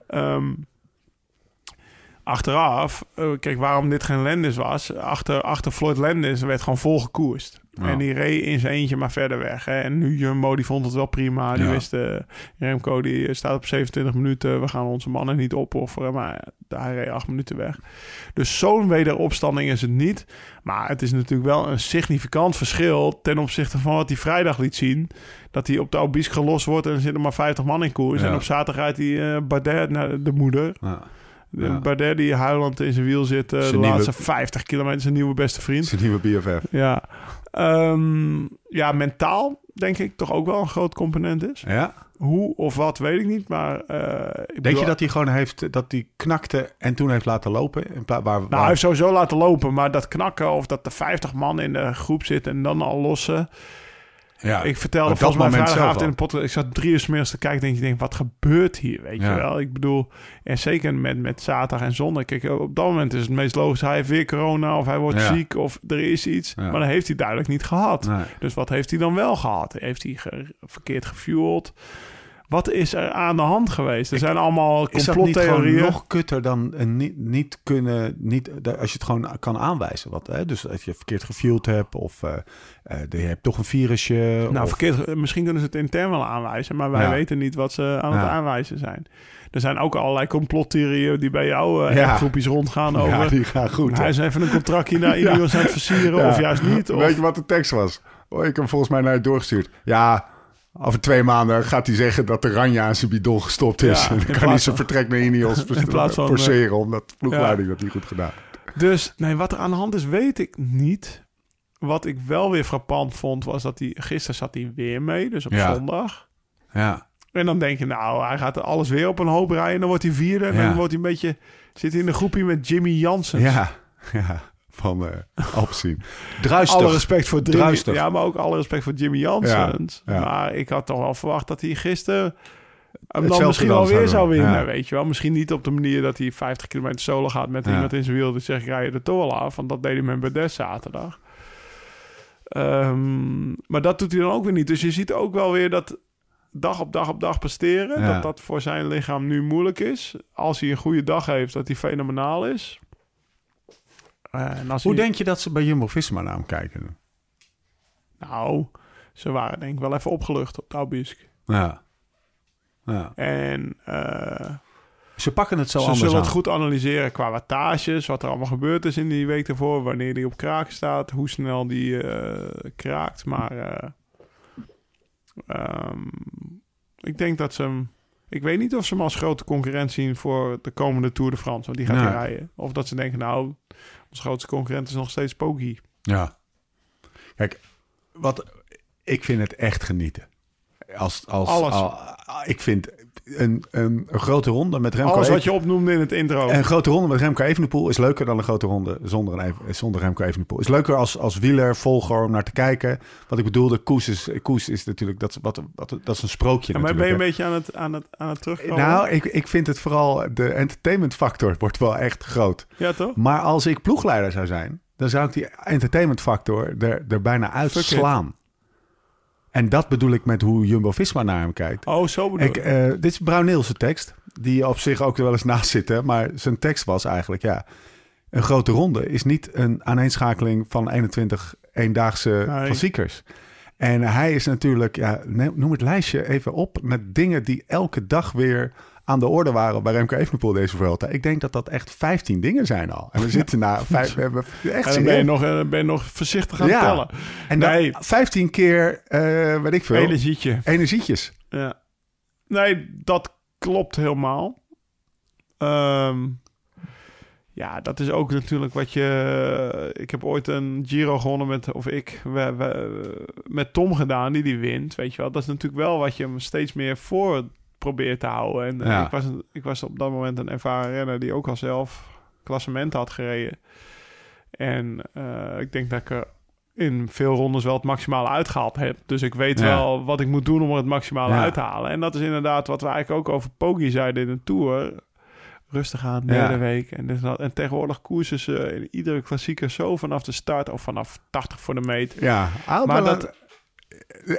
Ehm, achteraf, eh, kijk, waarom dit geen Landis was, achter, achter Floyd Landis werd gewoon vol gekoerst. Ja. En die reed in zijn eentje maar verder weg. Hè. En nu Jumbo, die vond het wel prima. Die Ja. wist, eh, Remco, die staat op 27 minuten. We gaan onze mannen niet opofferen. Maar hij reed 8 minuten weg. Dus zo'n wederopstanding is het niet. Maar het is natuurlijk wel een significant verschil ten opzichte van wat hij vrijdag liet zien. Dat hij op de Obis gelost wordt en er zitten maar 50 man in koers. Ja. En op zaterdag rijdt hij eh Bardet naar de moeder. Ja. Ja. Bardet die huilend in zijn wiel zit. eh, de nieuwe- laatste 50 kilometer zijn nieuwe beste vriend. Zijn nieuwe BFF. Ja. Ehm, ja, mentaal denk ik toch ook wel een groot component is. Ja. Hoe of wat weet ik niet, maar... ik Denk bedoel- je dat hij gewoon heeft, dat hij knakte en toen heeft laten lopen? In plaats waar, Nou, waar- hij heeft sowieso laten lopen, maar dat knakken of dat er 50 man in de groep zitten en dan al lossen. Ja. Ik vertelde volgens mij vrijdagavond in de podcast. Ik zat drie uur 's middags te kijken en ik denk, wat gebeurt hier? Weet Ja. je wel? Ik bedoel, en zeker met, met zaterdag en zondag. Kijk, op dat moment is het meest logisch. Hij heeft weer corona of hij wordt Ja. ziek of er is iets. Ja. Maar dat heeft hij duidelijk niet gehad. Nee. Dus wat heeft hij dan wel gehad? Heeft hij ge- verkeerd gefueld? Wat is er aan de hand geweest? Er zijn allemaal Is dat complottheorieën. nog kutter dan een niet, niet kunnen, niet, als je het gewoon kan aanwijzen? Wat, hè? Dus als je verkeerd gefueld hebt of eh, eh, je hebt toch een virusje. Nou, of, verkeerd, misschien kunnen ze het intern wel aanwijzen, maar wij Ja. weten niet wat ze aan Ja. het aanwijzen zijn. Er zijn ook allerlei complottheorieën die bij jou eh Ja. groepjes rondgaan over. ja, die gaan goed. hij is even een contractje naar. Ineos aan het versieren, of juist niet. Of, Weet je wat de tekst was? Oh, ik heb hem volgens mij naar je doorgestuurd. Ja, over twee maanden gaat hij zeggen dat de Ranja aan zijn bidon gestopt is. Ja, en dan kan hij zijn vertrek naar Ineos forceren, omdat de ploegleiding dat niet goed gedaan. Dus nee, wat er aan de hand is, weet ik niet. Wat ik wel weer frappant vond, was dat hij gisteren zat hij weer mee, dus op Ja. zondag. Ja, En dan denk je, nou, hij gaat alles weer op een hoop rijden. En dan wordt hij vierde. En dan wordt hij een beetje... Zit hij in een groepje met Jimmy Jansen. ja, ja. Van uh, Alpecin. Druistig. Alle respect voor Jimmy. Druistig. Ja, maar ook alle respect voor Jimmy Janssens. Ja, ja. Maar ik had toch wel verwacht dat hij gisteren... hem dan misschien dan wel weer zou winnen, Ja. weet je wel. Misschien niet op de manier dat hij 50 kilometer solo gaat met Ja. iemand in zijn wiel. Dus zeg ik, rij je de toch wel af. Want dat deed hij met Bardet zaterdag. Ehm, maar dat doet hij dan ook weer niet. Dus je ziet ook wel weer dat dag op dag op dag presteren... Ja. dat dat voor zijn lichaam nu moeilijk is. Als hij een goede dag heeft, dat hij fenomenaal is. Eh, en als Hoe denk je dat ze bij Jumbo-Visma naar hem kijken? Nou, ze waren denk ik wel even opgelucht op Taubisk. Ja. ja. En eh, Ze pakken het zo ze anders zullen aan. het goed analyseren qua wattages, wat er allemaal gebeurd is in die week ervoor, wanneer die op kraak staat, hoe snel die eh, kraakt. Maar eh, ehm, ik denk dat ze hem... Ik weet niet of ze hem als grote concurrent zien voor de komende Tour de France, want die gaat Nee. hij rijden. Of dat ze denken, nou, onze grootste concurrent is nog steeds Poggi. Ja. Kijk, wat, ik vind het echt genieten. Als, als, Alles. al- ik vind een, een, een grote ronde met Remco... Alles wat je opnoemde in het intro. Een grote ronde met Remco Evenepoel is leuker dan een grote ronde zonder, een, Even- zonder Remco Evenepoel. Is leuker als, als wieler, volger om naar te kijken. Wat ik bedoelde, Koes is, Koes is natuurlijk, dat, wat, wat, dat is een sprookje Ja, maar ben je een beetje aan het, aan het, aan het terugkomen? Nou, ik, ik vind het vooral, de entertainment factor wordt wel echt groot. ja, toch? Maar als ik ploegleider zou zijn, dan zou ik die entertainment factor er, er bijna uitslaan. En dat bedoel ik met hoe Jumbo-Visma naar hem kijkt. Oh, zo bedoel Ik, ik. eh, dit is Bruin Nielsen tekst, die op zich ook er wel eens naast zit. hè, Maar zijn tekst was eigenlijk, ja... Een grote ronde is niet een aaneenschakeling van 21 eendaagse Nee. klassiekers. En hij is natuurlijk, ja, noem het lijstje even op... met dingen die elke dag weer aan de orde waren bij Remco Evenepoel deze Vuelta. Ik denk dat dat echt 15 dingen zijn al. En we zitten na vijf... We hebben echt En dan ben je, nog, eh, ben je nog voorzichtig aan Ja. het tellen. En dan Nee. 15 keer, eh weet ik veel, Energietje. energietjes. Ja. Nee, dat klopt helemaal. Ehm, ja, dat is ook natuurlijk wat je... Ik heb ooit een Giro gewonnen met... Of ik, we, we- met Tom gedaan, die die wint. Weet je wel. Dat is natuurlijk wel wat je hem steeds meer voor probeert te houden. En eh, Ja. ik, was, ik was op dat moment een ervaren renner... die ook al zelf klassement had gereden. En eh, ik denk dat ik er in veel rondes wel het maximale uitgehaald heb. Dus ik weet Ja. wel wat ik moet doen om er het maximale Ja. uit te halen. En dat is inderdaad wat we eigenlijk ook over Poggi zeiden in de Tour. Rustig aan, derde Ja. week. En, dit en dat. en tegenwoordig koersen ze in iedere klassieker zo vanaf de start... of vanaf 80 voor de meet. Ja, maar Maar dat... dat-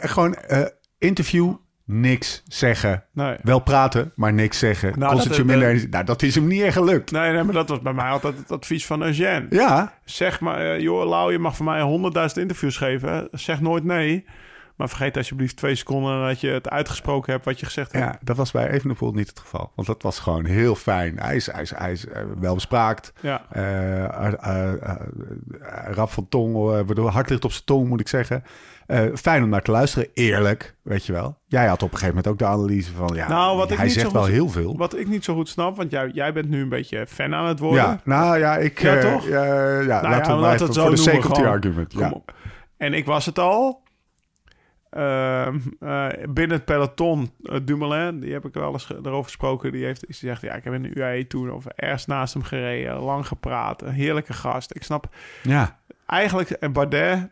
gewoon eh, interview, niks zeggen. Nee. Wel praten, maar niks zeggen. Nou, Kost het dat- je minder energie? Nou, dat is hem niet echt gelukt. Nee, nee, maar dat was bij mij altijd het advies van Eugène. Ja, Zeg maar, eh, joh, Lau, je mag voor mij 100.000 interviews geven. Zeg nooit nee. Maar vergeet alsjeblieft twee seconden dat je het uitgesproken hebt wat je gezegd hebt. Ja, dat was bij Evenepoel niet het geval. Want dat was gewoon heel fijn. Hij is, hij is, hij is eh, wel bespraakt. Ja. Eh, eh, rap van tong, hart ligt op zijn tong, moet ik zeggen. Fijn om naar te luisteren, eerlijk, weet je wel. Jij had op een gegeven moment ook de analyse van, ja, Nou, wat ik hij niet zegt zo wel heel veel. Wat ik niet zo goed snap, want jij, jij bent nu een beetje fan aan het worden. Ja, nou ja, ik... Ja, toch? Ja, laten we laten het zo voor de noemen, gewoon. argument. Kom Ja. op. En ik was het al. Ehm, eh, binnen het peloton, eh, Dumoulin, die heb ik wel eens erover gesproken. Die heeft die zegt, ja, ik heb in de UAE toen of ergens naast hem gereden, lang gepraat, een heerlijke gast. Ik snap ja, eigenlijk en Bardet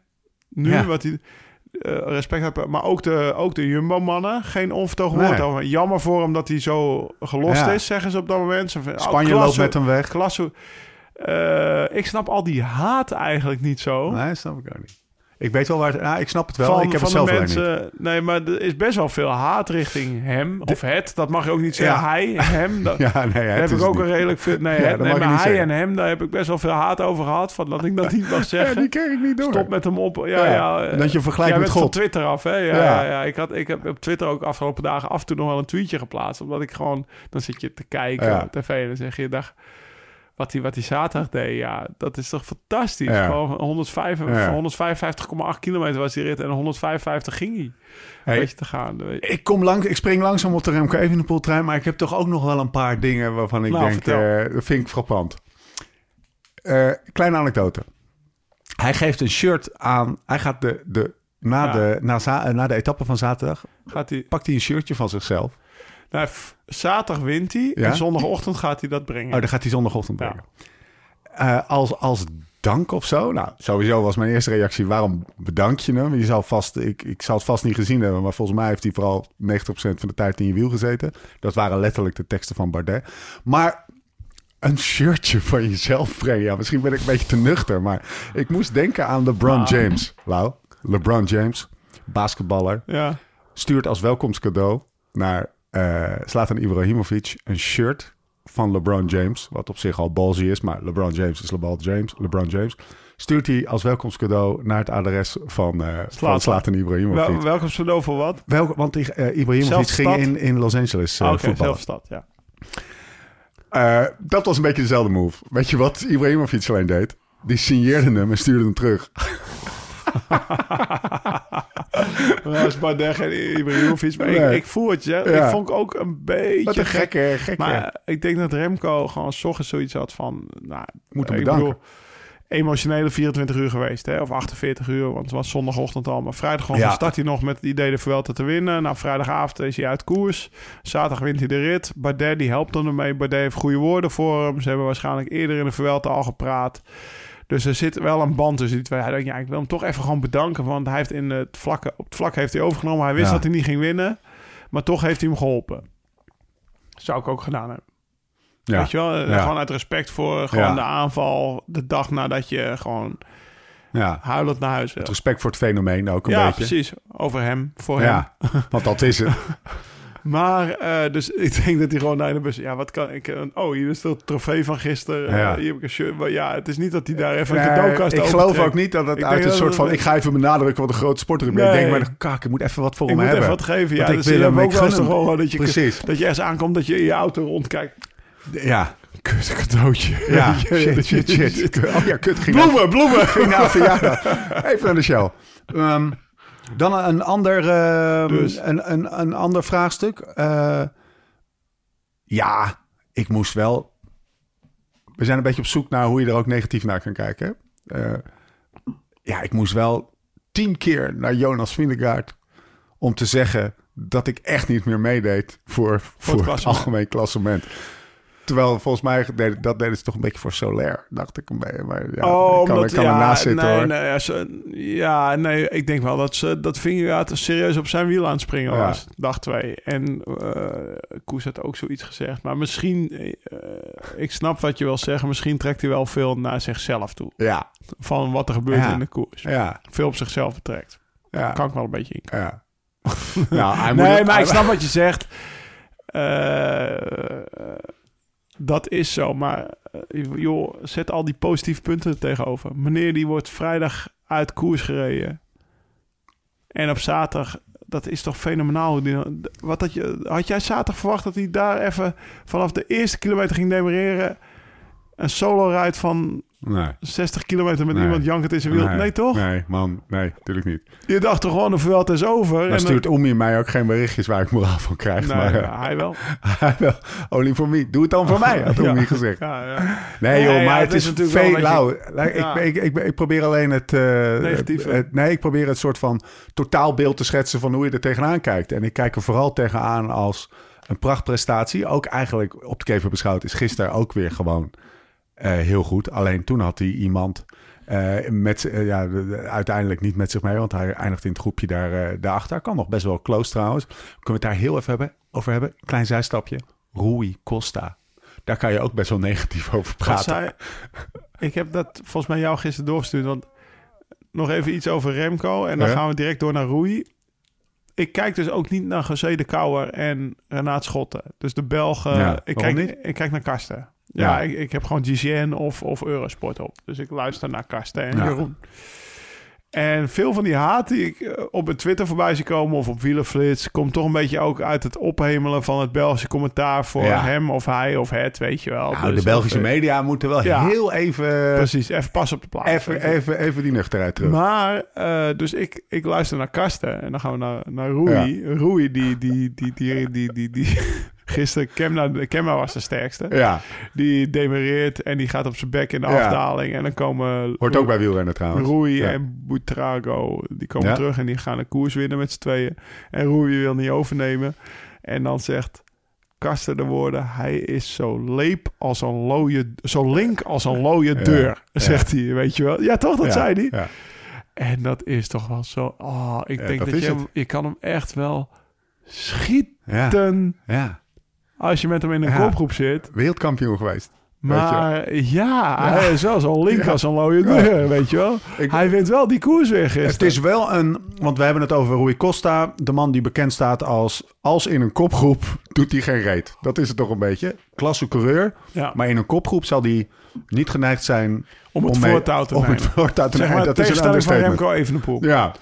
nu Ja. wat hij eh, respect heeft, maar ook de, ook de Jumbo-mannen, geen onvertogen Nee. woord over. Jammer voor hem dat hij zo gelost Ja. is, zeggen ze op dat moment. Ze vinden, oh, Spanje loopt met hem weg. klasse. Ik snap al die haat eigenlijk niet zo. Nee, snap ik ook niet. Ik weet wel waar het... Ja, ik snap het wel. van, ik heb van het zelf de niet. mensen. Nee, maar er is best wel veel haat richting hem. Of het, dat mag je ook niet zeggen. Ja. Hij, hem. Dat, Ja, nee, daar het heb ik ook een redelijk veel. Nee, Ja, het, nee maar hij zeggen. en hem, daar heb ik best wel veel haat over gehad. Van dat ik dat niet mag Ja, zeggen. die kreeg ik niet door. Stop met hem op. Ja, Ja, ja. dat je vergelijkt jij met bent God. van Twitter af, hè? Ja, Ja. ja. Ja, Ik, had, ik heb op Twitter ook afgelopen dagen af en toe nog wel een tweetje geplaatst. Omdat ik gewoon... Dan zit je te kijken Ja. op tv en dan zeg je... Dag, wat hij wat zaterdag deed, ja, dat is toch fantastisch. Ja. Gewoon 105, Ja. 155,8 kilometer was die rit en 155 ging hij. Hey, Weet je te gaan. weet je. Ik, kom lang, ik spring langzaam op de Remco Evenepoel trein, maar ik heb toch ook nog wel een paar dingen waarvan ik Nou, denk, eh, dat vind ik frappant. Eh, kleine anekdote. Hij geeft een shirt aan, hij gaat de, de, na, Ja. de, na, eh, na de etappe van zaterdag, Gaat hij, pakt hij een shirtje van zichzelf. Nou, zaterdag wint hij Ja? en zondagochtend gaat hij dat brengen. Oh, dan gaat hij zondagochtend Ja. brengen. Eh, als, als dank of zo. Nou, sowieso was mijn eerste reactie: waarom bedank je hem? Je zal vast, ik, ik zal het vast niet gezien hebben, maar volgens mij heeft hij vooral 90% van de tijd in je wiel gezeten. Dat waren letterlijk de teksten van Bardet. Maar een shirtje van jezelf brengen. Ja, misschien ben ik een beetje te nuchter, maar ik moest denken aan LeBron Ah. James. Lau, LeBron James, basketballer, ja. stuurt als welkomstcadeau naar eh Zlatan Ibrahimovic een shirt van LeBron James. Wat op zich al ballsy is, maar LeBron James is LeBron James. LeBron James. Stuurt hij als welkomstcadeau naar het adres van, eh van Zlatan. Zlatan Ibrahimovic. Wel, welkom cadeau voor wat? Want eh, Ibrahimovic ging in, in Los Angeles eh Ah, Oké, voetballen. zelfde stad, ja. Eh, dat was een beetje dezelfde move. Weet je wat Ibrahimovic alleen deed? Die signeerde hem en stuurde hem terug. Is Bardet en Ibrahimovic. Maar Nee. ik, ik voel het, ja. Ik vond ook een beetje Wat een gek. gekke, gekke. Maar ik denk dat Remco gewoon 's ochtends zoiets had van... Nou, Moet hem bedanken. bedoel, emotionele 24 uur geweest, hè? Of 48 uur, want het was zondagochtend al. Maar vrijdag Ja. start hij nog met het idee de Vuelta te winnen. Nou, vrijdagavond is hij uit koers. Zaterdag wint hij de rit. Bardet, die helpt hem ermee. Bardet heeft goede woorden voor hem. Ze hebben waarschijnlijk eerder in de Vuelta al gepraat. Dus er zit wel een band tussen die twee. Hij denkt, ja, ik wil hem toch even gewoon bedanken. Want hij heeft in het vlakke, op het vlak heeft hij overgenomen. Hij wist Ja. dat hij niet ging winnen. Maar toch heeft hij hem geholpen. Zou ik ook gedaan hebben. ja. Weet je wel? Eh, Ja. Gewoon uit respect voor gewoon Ja. de aanval. De dag nadat je gewoon ja. huilend naar huis wil. Het respect voor het fenomeen ook een Ja, beetje. precies. Over hem, voor hem. Ja, want dat is het. Maar, eh, dus ik denk dat hij gewoon naar de bus... Ja, wat kan ik... oh, hier is het trofee van gisteren. Ja. Eh, hier heb ik een shirt. Maar ja, het is niet dat hij daar even een cadeaukast ik geloof ook niet dat het Ik uit een soort van... Ik ga even benadrukken wat een grote sporter. Ik Nee. denk maar, kak, ik moet even wat voor Ik hem moet hebben. even wat geven. Ja, ik dus wil hem, ik ook wel wel dat je, Precies. dat je ergens aankomt dat je in je auto rondkijkt. Ja, Kut, cadeautje. ja. Shit, shit, shit. Oh ja, kut. Ging Bloemen, bloemen. ging een verjaardag. Even naar de show. Ehm, dan een ander, ehm, Dus. een, een, een ander vraagstuk. Eh, ja, ik moest wel... We zijn een beetje op zoek naar hoe je er ook negatief naar kan kijken. Eh, ja, ik moest wel tien keer naar Jonas Vingegaard om te zeggen dat ik echt niet meer meedeed voor, voor, het klassement. algemeen klassement. Terwijl volgens mij dat deden ze toch een beetje voor Soler, dacht ik. Maar ja, oh, ik kan, omdat, ik kan ja, ernaast zitten nee, hoor. Nee, ja, ze- ja, nee, ik denk wel dat ze dat Vingegaard serieus op zijn wiel aan het springen Ja. was. Dag twee. En eh Koes had ook zoiets gezegd. Maar misschien, eh, ik snap wat je wil zeggen. Misschien trekt hij wel veel naar zichzelf toe. Ja, Van wat er gebeurt in de koers. ja, Veel op zichzelf betrekt. ja. Kan ik wel een beetje in. ja. nou, Nee, maar ik snap wat je zegt. Eh, dat is zo. Maar eh, joh, zet al die positieve punten er tegenover. Meneer die wordt vrijdag uit koers gereden. En op zaterdag, dat is toch fenomenaal. Wat had, je, had jij zaterdag verwacht dat hij daar even vanaf de eerste kilometer ging demereren? Een solo-ride van Nee. 60 kilometer met Nee. iemand jankend in zijn wiel? Nee, toch? Nee, man. Nee, natuurlijk niet. Je dacht toch gewoon, de Vuelta is over. Dan en stuurt Oemi mij ook geen berichtjes waar ik moraal van krijg. Nee, maar ja, eh, hij wel. hij wel. Only for me. Doe het dan voor mij, had Ja. Oemi gezegd. Ja, ja. Nee Ja, joh, ja, maar het het is natuurlijk veel lauw. Ja. ik, ik, ik, ik probeer alleen het... eh, Negatieve. het- nee, ik probeer het soort van totaalbeeld te schetsen van hoe je er tegenaan kijkt. En ik kijk er vooral tegenaan als een prachtprestatie. Ook eigenlijk op de kever beschouwd is gisteren ook weer gewoon eh, heel goed. Alleen toen had hij iemand... eh, met, eh, ja, de- de- uiteindelijk niet met zich mee, want hij eindigt in het groepje daar, eh, daarachter. Kan nog best wel close trouwens. Kunnen we het daar heel even hebben, over hebben? Klein zijstapje. Rui Costa. Daar kan je ook best wel negatief over praten. ik heb dat volgens mij jou gisteren doorgestuurd. Want nog even iets over Remco. En dan gaan we direct door naar Rui. Ik kijk dus ook niet naar José de Kouwer en Renaat Schotten. Dus de Belgen. Ja, ik, kijk, niet? ik kijk naar Karsten. Ja, Ja. Ik, ik heb gewoon GCN of, of Eurosport op. Dus ik luister naar Karsten en Ja. Jeroen. En veel van die haat die ik eh, op mijn Twitter voorbij zie komen of op Wielerflits... komt toch een beetje ook uit het ophemelen van het Belgische commentaar voor Ja. hem of hij of het, weet je wel. Nou, Dus de Belgische even- media moeten wel Ja. heel even, Precies, even pas op de plaats. even, even, even die nuchterheid terug. Maar, eh, dus ik, ik luister naar Karsten en dan gaan we naar, naar Rui. Rui, die, die, die, die, die, die, die, gisteren, Kemna, Kemna was de sterkste. ja, Die demereert en die gaat op zijn bek in de Ja. afdaling. En dan komen hoort ook bij wielrennen trouwens. Rui Ja. en Buitrago, die komen terug en die gaan een koers winnen met z'n tweeën. En Rui wil niet overnemen. En dan zegt Karsten de woorden, hij is zo leep als een looie, zo link als een looie deur, zegt hij, weet je wel. Ja, toch? Dat zei hij. Ja. En dat is toch wel zo... Oh, ik Ja, denk dat je, hem- je kan hem echt wel schieten Ja. ja, als je met hem in een Ja. kopgroep zit. wereldkampioen geweest. Maar ja, hij is wel zo link Ja. als een looie Ja. deur, weet je wel. Ik- hij wint wel die koers weer gisteren. Het is wel een, want we hebben het over Rui Costa, de man die bekend staat als, als in een kopgroep doet hij geen reet. Dat is het toch een beetje. Klasse coureur, maar in een kopgroep zal hij niet geneigd zijn om het voortouw te om het nemen. voortouw te Zeg nemen. maar, Dat is een van. Remco Evenepoel. Ja,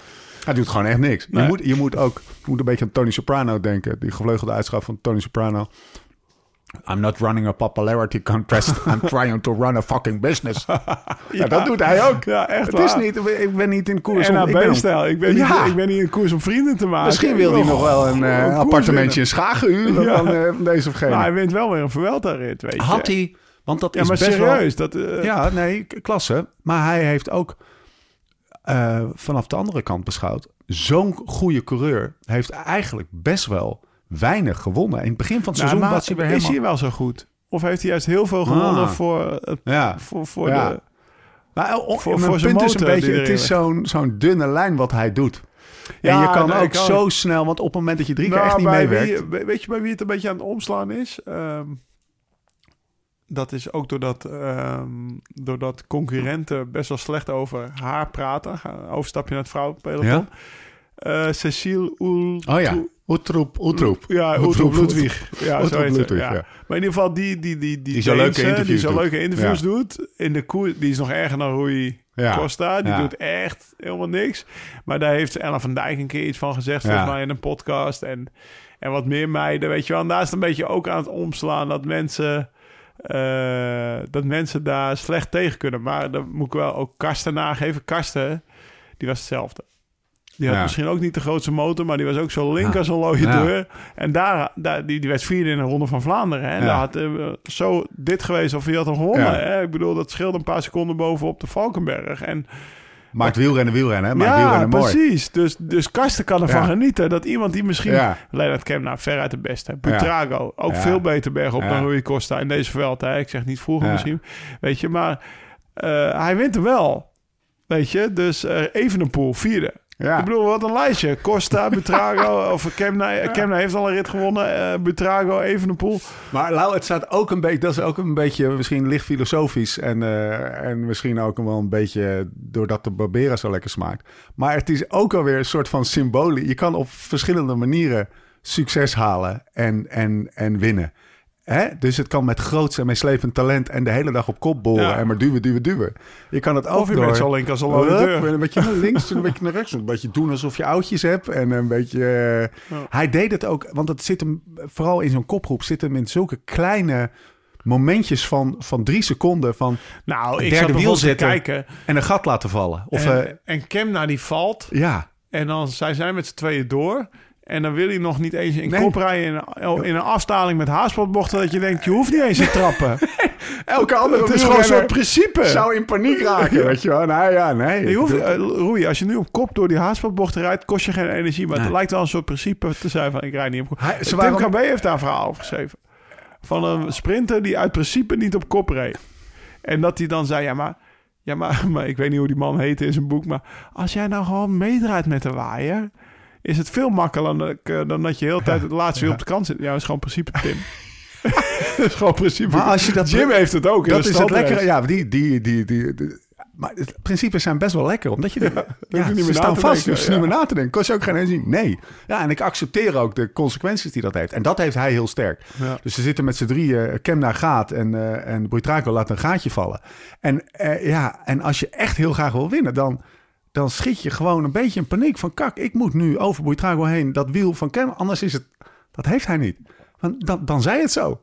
hij doet gewoon echt niks. Je, moet, je moet ook je moet een beetje aan Tony Soprano denken. Die gevleugelde uitschap van Tony Soprano. I'm not running a popularity contest. I'm trying to run a fucking business. ja, dat doet hij ook. Ja, echt Het is niet, ik ben niet in koers. om- ik ben om- NAB-stijl. Ik, ben niet- Ja. ik ben niet in koers om vrienden te maken. Misschien wil hij nog wel een eh, appartementje in Schagen huren Ja. van, eh, van deze of winnen. Maar hij wint wel weer een Vuelta-rit, weet je. Had hij, want dat Ja, is maar best serieus. Dat, eh. Ja, nee, klasse. Maar hij heeft ook eh, vanaf de andere kant beschouwd... zo'n goede coureur heeft eigenlijk best wel weinig gewonnen. In het begin van het nou, seizoen was hij weer Is hij wel zo goed? Of heeft hij juist heel veel gewonnen Ah. voor, Ja, voor, voor Ja. de... maar Voor- mijn voor zijn punt is een beetje... Het is zo'n zo'n dunne lijn wat hij doet. en Ja, je kan nee, ook kan- zo snel... Want op het moment dat je drie keer Nou, echt niet meewerkt... wie- weet je bij wie het een beetje aan het omslaan is? Ehm, dat is ook doordat, ehm, doordat concurrenten best wel slecht over haar praten. Ga- Overstapje naar het vrouwenpeloton. Ja? Eh, Cecile Oel... Oh ja, Oetroep, Oetroep. Ja, Oetroep, Ludwig. Ja, Oetroep Ludwig, ja. ja. Maar in ieder geval die, die, die, die, Die zo leuke interviews die zo doet. leuke interviews Ja. doet. In de koers, die is nog erger dan Rui Ja. Costa. Die Ja. doet echt helemaal niks. Maar daar heeft Ellen van Dijk een keer iets van gezegd, volgens Ja. mij in een podcast. En, en wat meer meiden, weet je wel. En daar is het een beetje ook aan het omslaan dat mensen... eh, dat mensen daar slecht tegen kunnen. Maar dan moet ik wel ook Karsten nageven. Karsten, die was hetzelfde. Die had Ja. misschien ook niet de grootste motor, maar die was ook zo link Ja. als een looie Ja. deur. En daar, daar, die, die werd vierde in een ronde van Vlaanderen. hè. En daar had eh, zo dit geweest of hij had hem gewonnen. Hè? Ik bedoel, dat scheelde een paar seconden bovenop de Valkenberg. En Maakt wielrennen wielrennen, hè? Maakt ja, wielrennen mooi. precies. Dus, dus Karsten kan ervan Ja. genieten dat iemand die misschien... Ja. Leonard Kemna, veruit de beste. Butrago, ook veel beter bergop Ja. dan Rui Costa in deze veld. Hè? Ik zeg niet vroeger misschien. Weet je, maar eh, hij wint er wel. Weet je, dus uh, Evenepoel, vierde. Ja. Ik bedoel, wat een lijstje. Costa, Butrago, of Kemna. Kemna heeft al een rit gewonnen. eh Butrago, Evenepoel. Maar Lau, het staat ook een beetje, dat is ook een beetje misschien licht filosofisch en, eh, en misschien ook wel een beetje doordat de Barbera zo lekker smaakt. Maar het is ook alweer een soort van symbolie. Je kan op verschillende manieren succes halen en, en, en winnen. Hè? Dus het kan met groots en meeslepend talent en de hele dag op kop boren Ja. en maar duwen, duwen, duwen. Je kan het ook Of je door... bent zo link als een deur. Een beetje naar links, een beetje naar rechts. Een beetje doen alsof je oudjes hebt. En een beetje... eh, Hij deed het ook, want het zit hem... Vooral in zo'n kopgroep zit hem in zulke kleine momentjes van, van drie seconden van... Nou, Derde ik zat wiel zitten. kijken. En een gat laten vallen. Of en, en Kemna die valt. ja, En dan zij zijn met z'n tweeën door. En dan wil hij nog niet eens in Nee. kop rijden in een, in een afstaling met haarspotbochten. Dat je denkt, je hoeft niet eens te trappen. elke andere Het is gewoon een soort principe. zou in paniek raken, weet je wel. Nou ja, nee. Je hoeft, eh, Roei, als je nu op kop door die haarspotbochten rijdt, kost je geen energie. Maar Nee. het lijkt wel een soort principe te zijn van ik rijd niet op kop. Hij- Tim waren- KB heeft daar een verhaal over geschreven. Van een sprinter die uit principe niet op kop reed. En dat hij dan zei, ja maar, ja maar, maar ik weet niet hoe die man heette in zijn boek. Maar als jij nou gewoon meedraait met de waaier, is het veel makkelijker dan dat je de hele tijd het laatste wiel op de kant zit. Ja, dat is gewoon principe Tim. dat is gewoon principe. Maar als je dat- Jim heeft het ook. dat de is het lekkere. Ja, die, die, die, die, maar het principes zijn best wel lekker, omdat je, ja, je niet meer staan vast, dus je niet ja. meer na te denken. Kost je ook geen energie? Nee. Ja, en ik accepteer ook de consequenties die dat heeft. En dat heeft hij heel sterk. Ja. Dus ze zitten met z'n drieën, Kemna gaat en, eh en Buitrago laat een gaatje vallen. En eh, ja, en als je echt heel graag wil winnen, dan, dan schiet je gewoon een beetje in paniek van kak, ik moet nu over Buitrago heen dat wiel van Kemna, anders is het, dat heeft hij niet. Want dan, dan zei het zo.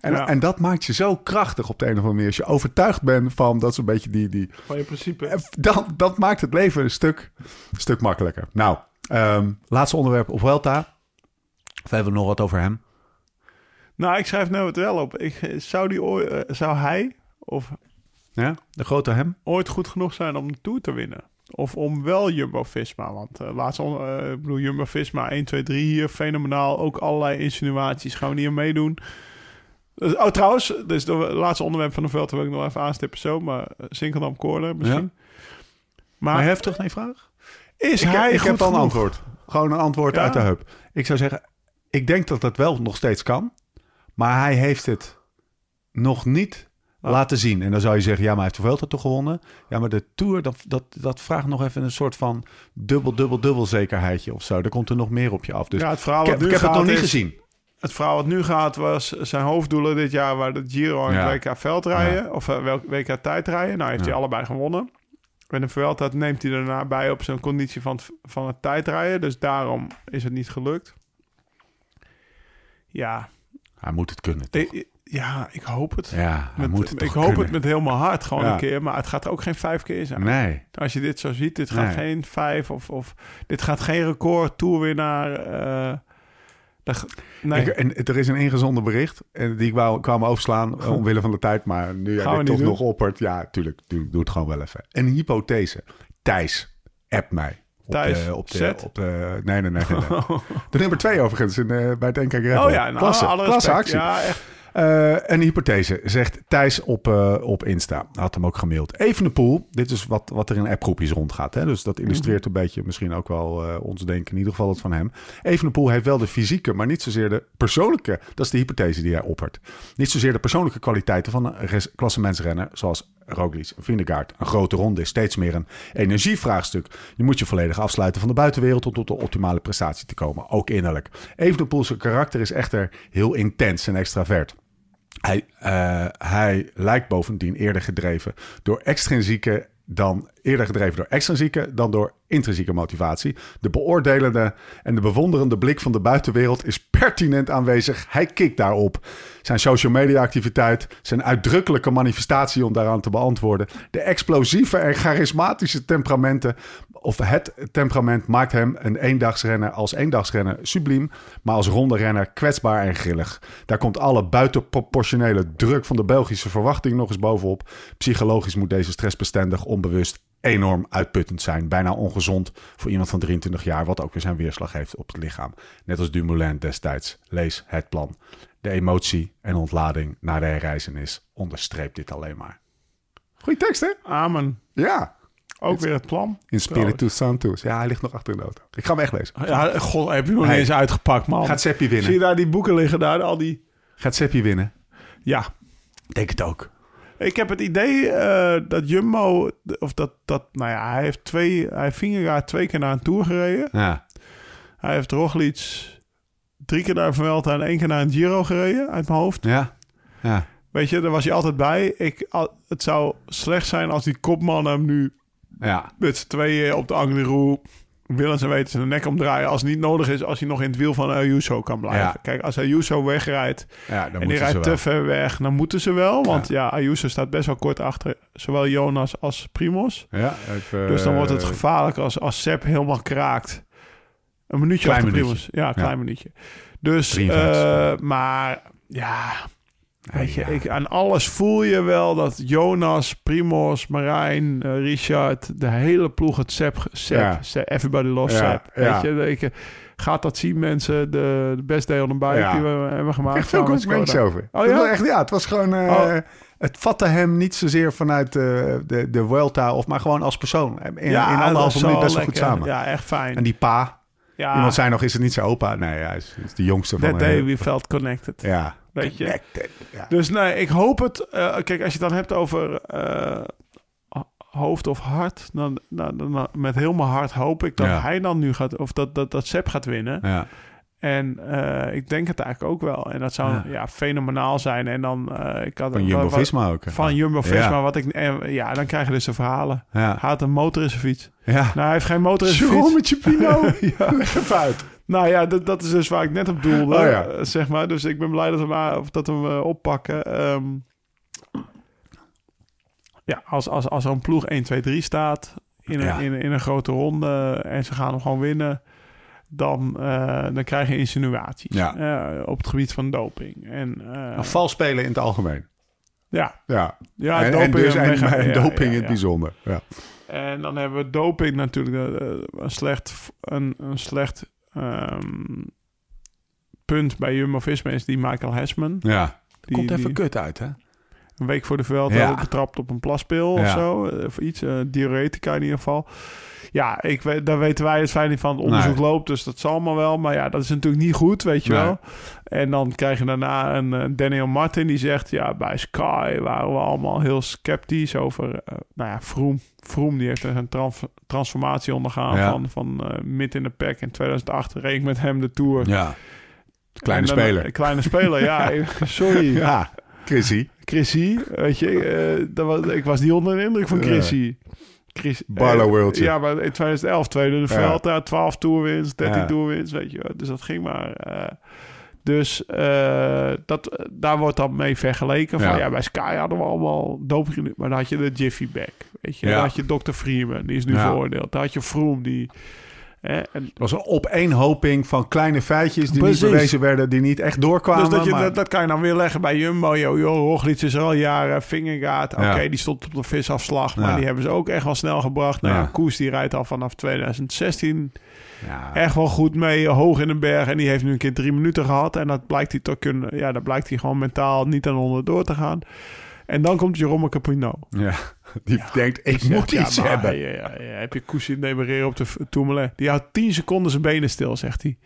En, Ja. en dat maakt je zo krachtig op de een of andere manier. Als je overtuigd bent van dat is een beetje die. die Van je principe. eh, dat, dat maakt het leven een stuk, een stuk makkelijker. Nou, ehm, laatste onderwerp op Welta. Of hebben we nog wat over hem? Nou, ik schrijf nou het wel op. Ik, zou, die ooit, eh, zou hij of Ja, de grote hem. ooit goed genoeg zijn om de Tour te winnen? Of om wel Jumbo-Visma? Want eh laatst, eh, ik bedoel, Jumbo-Visma 1, 2, 3 hier, fenomenaal. Ook allerlei insinuaties. Gaan we niet aan meedoen? Dus, oh, trouwens, dus het laatste onderwerp van de veld wil ik nog even aanstippen zo. Maar eh, Sinkeldam Corner misschien. Maar, Maar heftig, nee vraag? is Ik, hij ik goed heb al een antwoord. Gewoon een antwoord Ja. uit de heup. Ik zou zeggen, ik denk dat dat wel nog steeds kan. Maar hij heeft het nog niet. Laten zien. En dan zou je zeggen, ja, maar hij heeft de Vuelta toch gewonnen? Ja, maar de Tour, dat, dat, dat vraagt nog even een soort van dubbel, dubbel, dubbel zekerheidje of zo. Er komt er nog meer op je af. Dus Ja, het verhaal ik wat heb, ik heb het nog niet is- gezien. Het verhaal wat nu gaat was zijn hoofddoelen dit jaar... waar de Giro en Ja. WK veldrijden. Of eh, welk WK tijdrijden. Nou heeft Ja. hij allebei gewonnen. En de Vuelta neemt hij daarna bij op zijn conditie van het, van het tijdrijden. Dus daarom is het niet gelukt. Ja, Hij moet het kunnen, toch? ik, ja ik hoop het. Ja, Met- moet het ik hoop kunnen. het met heel mijn hart gewoon Ja. een keer. Maar het gaat ook geen vijf keer zijn. Nee. Als je dit zo ziet, dit gaat Nee. geen vijf of, of... Dit gaat geen record, toerwinnaar. eh dat g- nee. Ik, en er is een ingezonden bericht en die ik wou, kwam overslaan eh, omwille van de tijd. Maar nu jij dit toch doen? nog oppert. Ja, tuurlijk. Doe, doe het gewoon wel even. Een hypothese. Thijs, app mij. Op Thijs, de, op de, zet? op de, nee, nee, nee. nee, nee. De nummer twee overigens in, eh, bij het NK Gravel. Oh ja, nou, klasse, klasse actie. Ja, echt. Eh, een hypothese, zegt Thijs op, eh, op Insta. Had hem ook gemaild. Evenepoel, dit is wat, wat er in appgroepjes rondgaat. Hè? Dus dat illustreert een beetje misschien ook wel eh, ons denken. In ieder geval het van hem. Evenepoel heeft wel de fysieke, maar niet zozeer de persoonlijke... Dat is de hypothese die hij oppert. Niet zozeer de persoonlijke kwaliteiten van een klassementsrenner... zoals Roglic, Vingegaard. Een grote ronde is steeds meer een energievraagstuk. Je moet je volledig afsluiten van de buitenwereld... om tot de optimale prestatie te komen, ook innerlijk. Evenepoel's karakter is echter heel intens en extravert. Hij, eh, hij lijkt bovendien eerder gedreven door extrinsieke dan eerder gedreven door extrinsieke dan door intrinsieke motivatie. De beoordelende en de bewonderende blik van de buitenwereld is pertinent aanwezig. Hij kikt daarop. Zijn social media activiteit, zijn uitdrukkelijke manifestatie om daaraan te beantwoorden, de explosieve en charismatische temperamenten of het temperament maakt hem een eendagsrenner als eendagsrenner subliem, maar als ronde renner kwetsbaar en grillig. Daar komt alle buitenproportionele druk van de Belgische verwachting nog eens bovenop. Psychologisch moet deze stressbestendig, onbewust enorm uitputtend zijn. Bijna ongezond voor iemand van 23 jaar, wat ook weer zijn weerslag heeft op het lichaam. Net als Dumoulin destijds. Lees het plan. De emotie en ontlading na de herreizenis onderstreept dit alleen maar. Goeie tekst, hè? Amen. Ja. Ook weer het plan. In Spiritu Santos. Ja, hij ligt nog achter in de auto. Ik ga hem echt lezen. Ja, god, heb je nog niet eens uitgepakt, man. Gaat Seppi winnen? Zie je daar die boeken liggen, daar al die... Gaat Seppi winnen? Ja. Denk het ook. Ik heb het idee eh, dat Jumbo, of dat, dat, nou ja, hij heeft twee, hij heeft Vingegaard twee keer naar een Tour gereden. Ja. Hij heeft Roglic drie keer naar Vuelta en één keer naar een Giro gereden uit mijn hoofd. Ja. Ja. Weet je, daar was hij altijd bij. Ik, al- het zou slecht zijn als die kopman hem nu Ja. met z'n tweeën op de Angliru willens en weten zijn nek omdraaien. Als het niet nodig is, als hij nog in het wiel van Ayuso kan blijven. Ja. Kijk, als Ayuso wegrijdt Ja, dan en die ze rijdt te ver weg, dan moeten ze wel. Want ja. Ayuso staat best wel kort achter zowel Jonas als Primos. Ja, even, Dus dan wordt het eh, gevaarlijk als, als Sepp helemaal kraakt. Een minuutje Klein achter minuutje. Primos. Ja, een klein minuutje. Dus, 53. eh, maar ja, weet je, ja. ik, aan alles voel je wel dat Jonas, Primos, Marijn, eh, Richard, de hele ploeg het Sepp, Sepp, Ja. Everybody loves Ja, Sepp. ja. Weet je, ik, gaat dat zien mensen, de, de best day on the bike Ja. die we hebben gemaakt. Echt veel complimentjes over. Oh, Het ja? echt, ja, het was gewoon... Oh. Het vatte hem niet zozeer vanuit eh, de, de Vuelta, of maar gewoon als persoon. In, in dat anderhalve minuut best wel goed samen. Ja, echt fijn. En die pa, ja, iemand zei nog, is het niet zijn opa? Nee, hij is, is de jongste van... that day we felt connected. ja. Weet je? Ja. Dus nee, ik hoop het. eh, kijk, als je het dan hebt over eh, hoofd of hart, dan, dan, dan- met heel mijn hart hoop ik dat Ja. hij dan nu gaat, of dat, dat, dat Sepp gaat winnen. Ja. En eh, ik denk het eigenlijk ook wel. En dat zou Ja. ja. fenomenaal zijn. En dan, eh, ik had Van wat- Jumbo-Visma ook. Van Jumbo-Visma, Ja. wat ik... en, ja, dan krijg je dus de verhalen. Ja. Hij had een motor in zijn fiets. Ja. Nou, hij heeft geen motor in zijn fiets. Schrommetje Pino. Leg even uit. Nou ja, dat, dat is dus waar ik net op doelde, Oh ja. eh, zeg maar. Dus ik ben blij dat we hem, dat we hem eh, oppakken. Ehm, ja, als, als, als er een ploeg 1, 2, 3 staat in een, Ja. in, in een grote ronde en ze gaan hem gewoon winnen, dan, eh, dan krijg je insinuaties Ja. eh, op het gebied van doping. En, eh, vals spelen in het algemeen. ja, Ja. ja en, doping, en, dus, en, mega- en ja, doping ja, in het bijzonder. Ja. En dan hebben we doping natuurlijk eh, een slecht, een, een slecht ehm, punt bij Jumbo-Visma is die Michael Hesman. ja. Die, Komt even die kut uit, hè? Een week voor de Vuelta Ja. ook betrapt op een plaspil Ja. of zo. eh, Of iets, eh, diuretica in ieder geval. Ja, ik weet, daar weten wij het fijn niet van. Het onderzoek Nee. loopt, dus dat zal allemaal wel. Maar ja, dat is natuurlijk niet goed, weet je Nee. wel. En dan krijg je daarna een eh, Daniel Martin die zegt... ja, bij Sky waren we allemaal heel sceptisch over... nou ja, Vroom. Vroom die heeft een trans- transformatie ondergaan... Ja. van, van mid in de pack. In 2008 reed ik met hem de Tour. Ja. Kleine dan- speler. Kleine speler, ja. Sorry. Ja. Chrissy. Chrissy, weet je, eh, dat was, ik was niet onder de indruk van Chrissy. Chris, Barlow eh, Worldje. Ja, maar in 2011 tweede de. Vuelta, 12 toerwinst, 13 Ja. toerwinst, weet je. Dus dat ging maar. eh, dus dat, daar wordt dan mee vergeleken. Van, Ja. ja. bij Sky hadden we allemaal doping, maar dan had je de Jiffy Bag, weet je. Ja. Dan had je Dr. Freeman, die is nu Ja. veroordeeld. Dan had je Froome, die... Het was een opeenhoping van kleine feitjes die Precies. niet bewezen werden, die niet echt doorkwamen. Dus dat, je, maar- dat, dat kan je dan weer leggen bij Jumbo. Yo, yo, Roglic is er al jaren. Vingegaard, oké, Ja. die stond op de visafslag. Maar Ja. die hebben ze ook echt wel snel gebracht. Nou ja, Ja. Koes die rijdt al vanaf 2016 ja. echt wel goed mee. Hoog in de berg. En die heeft nu een keer drie minuten gehad. En dat blijkt hij toch kunnen... Ja, dat blijkt hij gewoon mentaal niet aan onder door te gaan. En dan komt Jerome Capino. Ja. Die denkt, ik moet iets maar, hebben. Ja, ja, ja, heb je Koes in demereren op de Tourmalet? Die houdt 10 seconden zijn benen stil, zegt hij.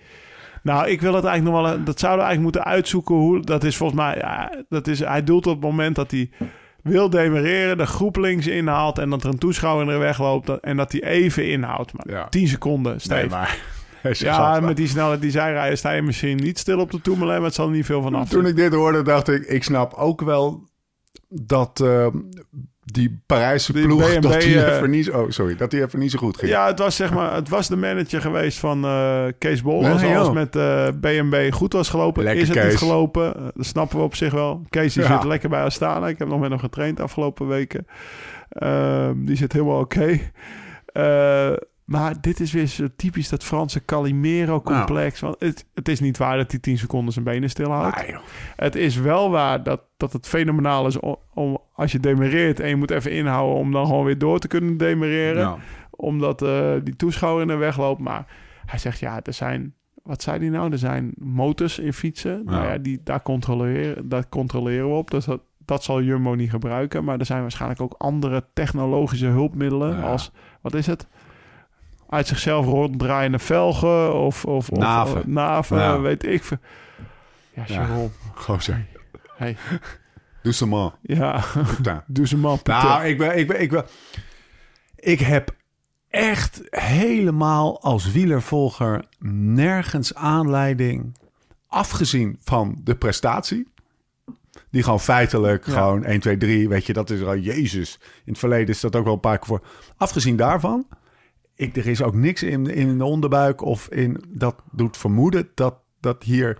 Nou, ik wil het eigenlijk nog wel... Dat zouden we eigenlijk moeten uitzoeken hoe... Dat is volgens mij... Ja, dat is, hij doelt op het moment dat hij wil demereren, de groep links inhaalt... en dat er een toeschouwer in de weg loopt... dat- en dat hij even inhoudt. Maar Ja. 10 seconden, Steve. Nee, maar... ja, met die snelheid die zij rijden... sta je misschien niet stil op de Tourmalet... maar het zal er niet veel van af. Toen ik dit hoorde, dacht ik, ik snap ook wel dat eh, die Parijse Die ploeg, B&B, dat die eh, even niet, oh, sorry, dat die even niet zo goed ging. Ja, het was zeg maar, het was de manager geweest van eh, Kees Bol. Ja, Als alles joh. met eh B&B goed was gelopen, Lekker is het Kees. niet gelopen. Dat snappen we op zich wel. Kees die Ja. zit lekker bij Astana. Ik heb nog met hem getraind de afgelopen weken. Ehm, die zit helemaal oké. Eh, maar dit is weer zo typisch dat Franse Calimero-complex. Want het, het is niet waar dat hij 10 seconden zijn benen stilhoudt. Het is wel waar dat, dat het fenomenaal is om, om als je demereert en je moet even inhouden om dan gewoon weer door te kunnen demereren omdat eh, die toeschouwer in de weg loopt. Maar hij zegt, ja, er zijn... Wat zei hij nou? Er zijn motors in fietsen. Nou Ja. die, daar, controleren, daar controleren we op. Dus dat, dat zal Jumbo niet gebruiken. Maar er zijn waarschijnlijk ook andere technologische hulpmiddelen. Als, wat is het? Uit zichzelf ronddraaiende velgen of... of, of Naven. naven, Ja. weet ik veel. Ja, Ja. Jerome. Gozer. Hey. Doucement. Ja, Putain. doe ze man. Nou, ik ben, ik ben, ik ben, ik heb echt helemaal als wielervolger nergens aanleiding afgezien van de prestatie... die gewoon feitelijk Ja. gewoon 1, 2, 3... weet je, dat is al Jezus. In het verleden is dat ook wel een paar keer voor. Afgezien daarvan... Ik, er is ook niks in, in de onderbuik of in dat doet vermoeden dat, dat hier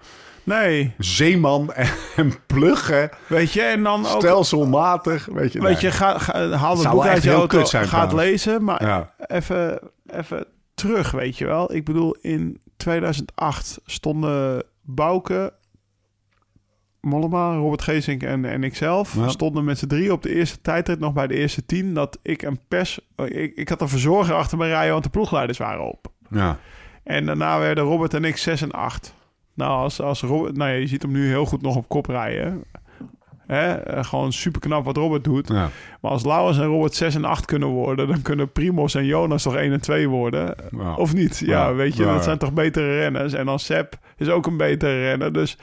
Nee, zeeman en pluggen weet je, en dan ook... stelselmatig, weet je. Weet nee. je, ga, ga, haal het boek uit je auto, zijn ga het lezen. Maar Ja. even, even terug, weet je wel. Ik bedoel, in 2008 stonden Bouke, Mollema, Robert Geesink en, en ikzelf... Ja. stonden met z'n drie op de eerste tijdrit nog bij de eerste tien... dat ik een pers... Ik, ik had een verzorger achter me rijden, want de ploegleiders waren op. Ja. En daarna werden Robert en ik 6 en 8. Nou, als, als Robert, nou ja, je ziet hem nu heel goed nog op kop rijden. Hè? Eh, Gewoon super knap wat Robert doet. Ja. Maar als Lauwers en Robert 6 en 8 kunnen worden, dan kunnen Primos en Jonas toch 1 en 2 worden. Of niet? Ja, Ja, weet je, dat zijn toch betere renners. En dan Sepp is ook een betere renner. Dus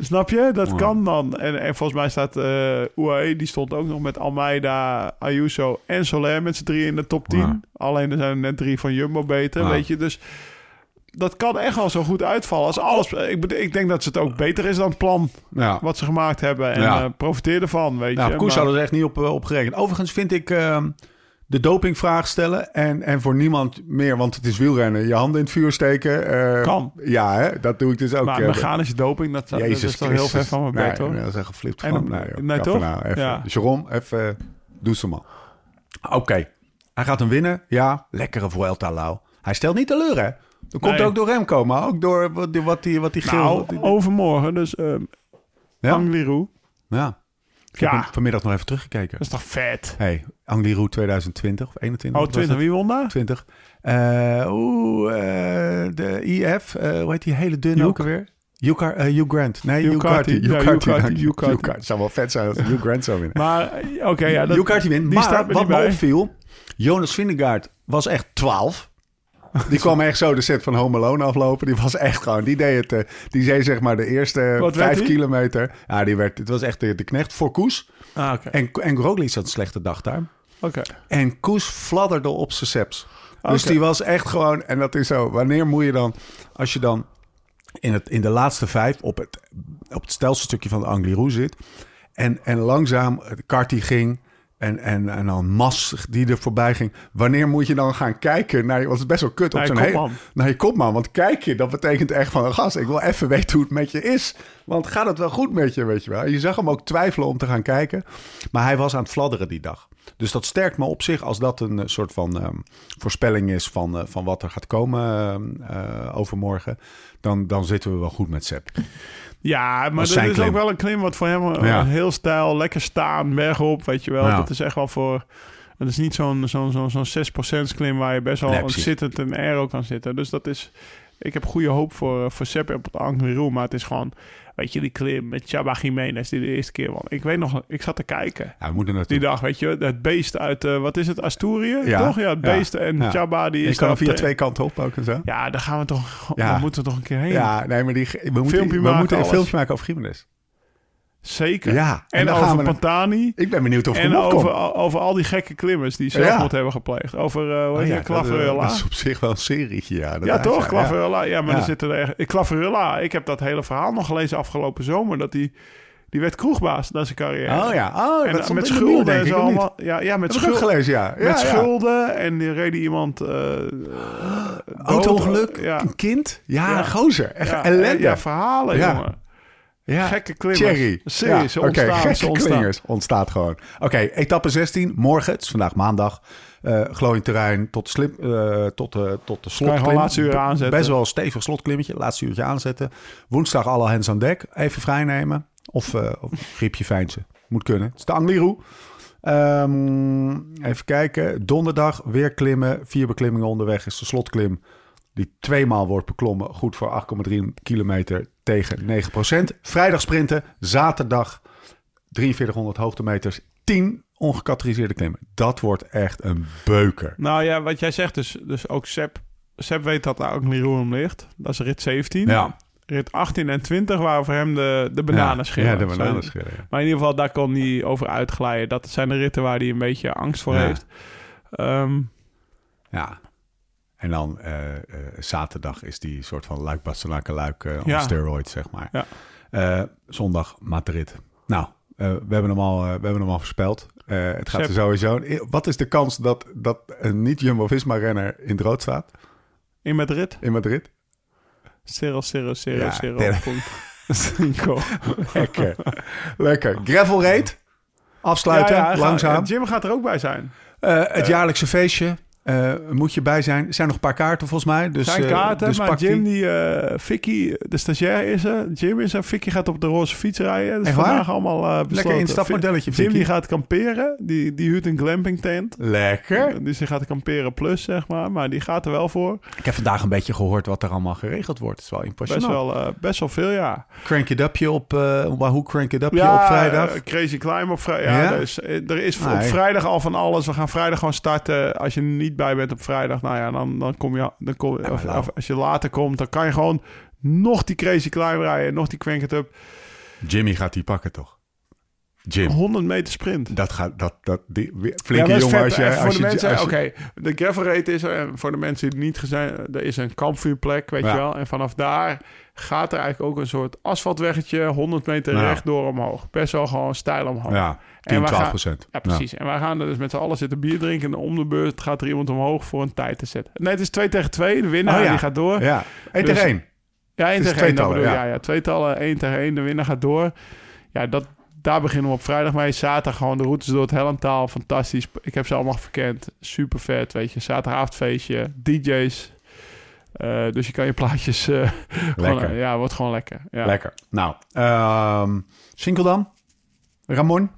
snap je? Dat Ja. kan dan. En, en volgens mij staat eh UAE, die stond ook nog met Almeida, Ayuso en Soler met z'n drie in de top 10. Ja. Alleen er zijn er net drie van Jumbo beter, weet je. Dus dat kan echt wel zo goed uitvallen als alles. Ik, ik denk dat het ook beter is dan het plan Ja. wat ze gemaakt hebben. En Ja. eh, profiteer ervan, weet je. Maar- hadden ze echt niet op, eh, op gerekend. Overigens vind ik ehm, de dopingvraag stellen en, en voor niemand meer, want het is wielrennen, je handen in het vuur steken. eh, Kan. Ja, hè? dat doe ik dus ook. Maar eh, mechanische doping, dat, dat Jezus is toch heel ver van mijn nee, hoor. Nee, dat is echt geflipt En van. Nee, joh, nee, toch? nou, even. Ja. Jerome, even, eh, doe ze maar. Oké, hij gaat hem winnen. Ja, lekkere Vuelta, Lau. Hij stelt niet teleur, hè? Dat komt Nee. ook door Remco, maar ook door wat die, wat die, wat die geel... Nou, overmorgen, dus ehm ja? Angliru. ja. Ik heb Ja. hem vanmiddag nog even teruggekeken. Dat is toch vet? Hey, Angliru 2020 of 21? Oh, wat was 20. het? Wie won daar? 20. Eh, Oeh, eh, de IF. eh, hoe heet die hele dunne ook alweer? Hugh, Hugh Grant. Nee, Hugh Carty. Hugh Ja, Carty. Het zou wel vet zijn als Hugh Grant zou winnen. Maar, oké, ja. Dat, Hugh Carty wint. die Maar staat wat me opviel... Jonas Vingegaard was echt 12. Die kwam echt zo de set van Home Alone aflopen. Die was echt gewoon... Die deed het... eh, die deed zeg maar de eerste Wat vijf kilometer. Ja, die werd... Het was echt de, de knecht voor Koes. Ah, oké. En, en Roglic had een slechte dag daar. Oké. En Koes fladderde op zijn seps. Dus die was echt gewoon... En dat is zo... Wanneer moet je dan... Als je dan in, het, in de laatste vijf op het, op het stelselstukje van de Angliru zit... En, en langzaam de Carty ging... En, en, en dan Mas die er voorbij ging. Wanneer moet je dan gaan kijken naar... Want het is best wel kut op je zo'n hele- naar je kopman. Want kijk je, dat betekent echt van... Gast, ik wil even weten hoe het met je is. Want gaat het wel goed met je, weet je wel? Je zag hem ook twijfelen om te gaan kijken. Maar hij was aan het fladderen die dag. Dus dat sterkt me op zich als dat een eh, soort van ehm, voorspelling is... Van, eh, van wat er gaat komen eh, overmorgen. Dan, dan zitten we wel goed met Sepp. Ja, maar Dat is ook wel een klim wat voor hem Ja. heel stijl, lekker staan, bergop, weet je wel. Ja. Dat is echt wel voor... Het is niet zo'n zo'n zo'n zo'n 6% klim waar je best wel Nee, zittend en aero kan zitten. Dus dat is... Ik heb goede hoop voor, voor Sepp op het Angliru, maar het is gewoon... Weet je, die klim met Chaba Jiménez die de eerste keer won. Ik weet nog, ik zat te kijken. Ja, we moeten naartoe. Die dag, weet je, het beest uit, eh, wat is het, Asturië? Ja. Toch? Ja, het Ja. beest en Ja. Chaba die Je is kan via twee kanten op ook en zo. Ja, daar gaan we toch, Ja. moeten we toch een keer heen. Ja, nee, maar die, we moeten, Filmpje we maken, moeten een alles. filmpje maken over Gimenez. Zeker. Ja, en En, over we Pantani. Ik ben benieuwd of het En over, over al die gekke klimmers die zelfmoord Ja. hebben gepleegd. Over, uh, hoe Oh ja, dat, eh. Dat is op zich wel een serietje, ja. Ja, toch? ja. Claverella. Ja, maar er zitten er echt... Claverella, ik heb dat hele verhaal nog gelezen afgelopen zomer. Dat die, die werd kroegbaas na zijn carrière. Oh ja, oh, En dat stond met schulden denk en zo allemaal. Ja, ja, met, schulden. gelezen, ja. ja met ja. schulden en die reed iemand... eh, Auto-ongeluk, dood. Ja. een kind. Ja, een gozer. Echt Ja, ellende. Ja, verhalen, jongen. Ja. Gekke klimmers. Cherry. Serieus, ontstaan. gekke ontstaan. klingers. Ontstaat gewoon. Oké, etappe 16, morgen. Het is vandaag maandag. Eh glooiend terrein tot, slip, eh, tot, eh, tot de slotklim. laatste uur aanzetten. Best wel een stevig slotklimmetje. Laatste uurtje aanzetten. Woensdag alle hands aan dek. Even vrijnemen. Of, of griepje fijnsen. Moet kunnen. Het is de Angliru. Ehm, even kijken. Donderdag weer klimmen. Vier beklimmingen onderweg is de slotklim. Die tweemaal wordt beklommen. Goed voor 8,3 kilometer tegen 9% Vrijdag sprinten. Zaterdag 4300 hoogtemeters. 10 ongecategoriseerde klimmen. Dat wordt echt een beuker. Nou ja, wat jij zegt, dus, dus ook Sepp, Sepp weet dat daar ook niet roem ligt. Dat is rit 17. Ja, Rit 18 en 20 waren voor hem de, de bananenschillen. Ja, de bananenschillen. ja. Maar in ieder geval, daar kon hij over uitglijden. Dat zijn de ritten waar hij een beetje angst voor Ja. heeft. Ehm, Ja. En dan eh, eh, zaterdag is die soort van luik bastenaken luik eh, on Ja. steroids, zeg maar. Ja. Eh, zondag Madrid. Nou, eh, we, hebben hem al, eh, we hebben hem al voorspeld. Eh, het gaat er sowieso... Wat is de kans dat, dat een niet-Jumbo-Visma-renner in het rood staat In Madrid. in Madrid? 0, 0, 0, Ja, 0. derde. punt. Cinco. Lekker. Lekker. Gravel raid. Afsluiten, Ja, langzaam. Jim gaat er ook bij zijn. Eh, het jaarlijkse feestje. Eh, moet je bij zijn. Er zijn nog een paar kaarten volgens mij. Dus, zijn eh, kaarten, dus maar Jim, die. eh Vicky, de stagiair is er. Jim is er. Vicky gaat op de roze fiets rijden. Dat is Echt waar? vandaag allemaal. Lekker instapmodelletje, Jim die gaat kamperen. Die, die huurt een glamping tent. Lekker. Dus die gaat kamperen plus, zeg maar. Maar die gaat er wel voor. Ik heb vandaag een beetje gehoord wat er allemaal geregeld wordt. Het is wel Best impressionant. wel, eh, best wel veel, ja. Crank it upje op... Wahoo Crank it upje ja, op vrijdag. Crazy Climb op vrijdag. Ja, Ja? Er is, is op vrijdag al van alles. We gaan vrijdag gewoon starten. Als je niet bij bent op vrijdag, nou ja, dan, dan kom je... Dan kom, maar of, nou. of als je later komt, dan kan je gewoon nog die Crazy Climb rijden. Nog die Crank It Up. Jimmy gaat die pakken, toch? Jim. 100 meter sprint. Dat gaat... Dat, dat, die, Ja, flinke is jongen vet. als je... Voor Als de je, mensen, als je- oké, de gravel rate is er. En voor de mensen die niet gezien, er is een kampvuurplek, weet Ja. je wel. En vanaf daar gaat er eigenlijk ook een soort asfaltweggetje 100 meter Ja. rechtdoor omhoog. Best wel gewoon stijl omhoog. Ja, 10, En we 12 gaan- procent. Ja, precies. En wij gaan er dus met z'n allen zitten bier drinken. En om de beurt gaat er iemand omhoog voor een tijd te zetten. Nee, het is 2 tegen 2. De winnaar Oh ja. die gaat door. Ja, Ja, 1 Dus- tegen 1. 1 het is tegen 1. tweetallen, ja. ja. ja, tweetallen, 1 tegen 1. De winnaar gaat door. Ja, dat, daar beginnen we op vrijdag mee. Zaterdag gewoon de routes door het Helmtaal. Fantastisch. Ik heb ze allemaal verkend. Super vet, weet je. Zaterdagavondfeestje. DJ's. Eh, dus je kan je plaatjes... gewoon, Lekker. ja, wordt gewoon lekker. Ja. Lekker. Nou, ehm Sinkeldam. Ramon.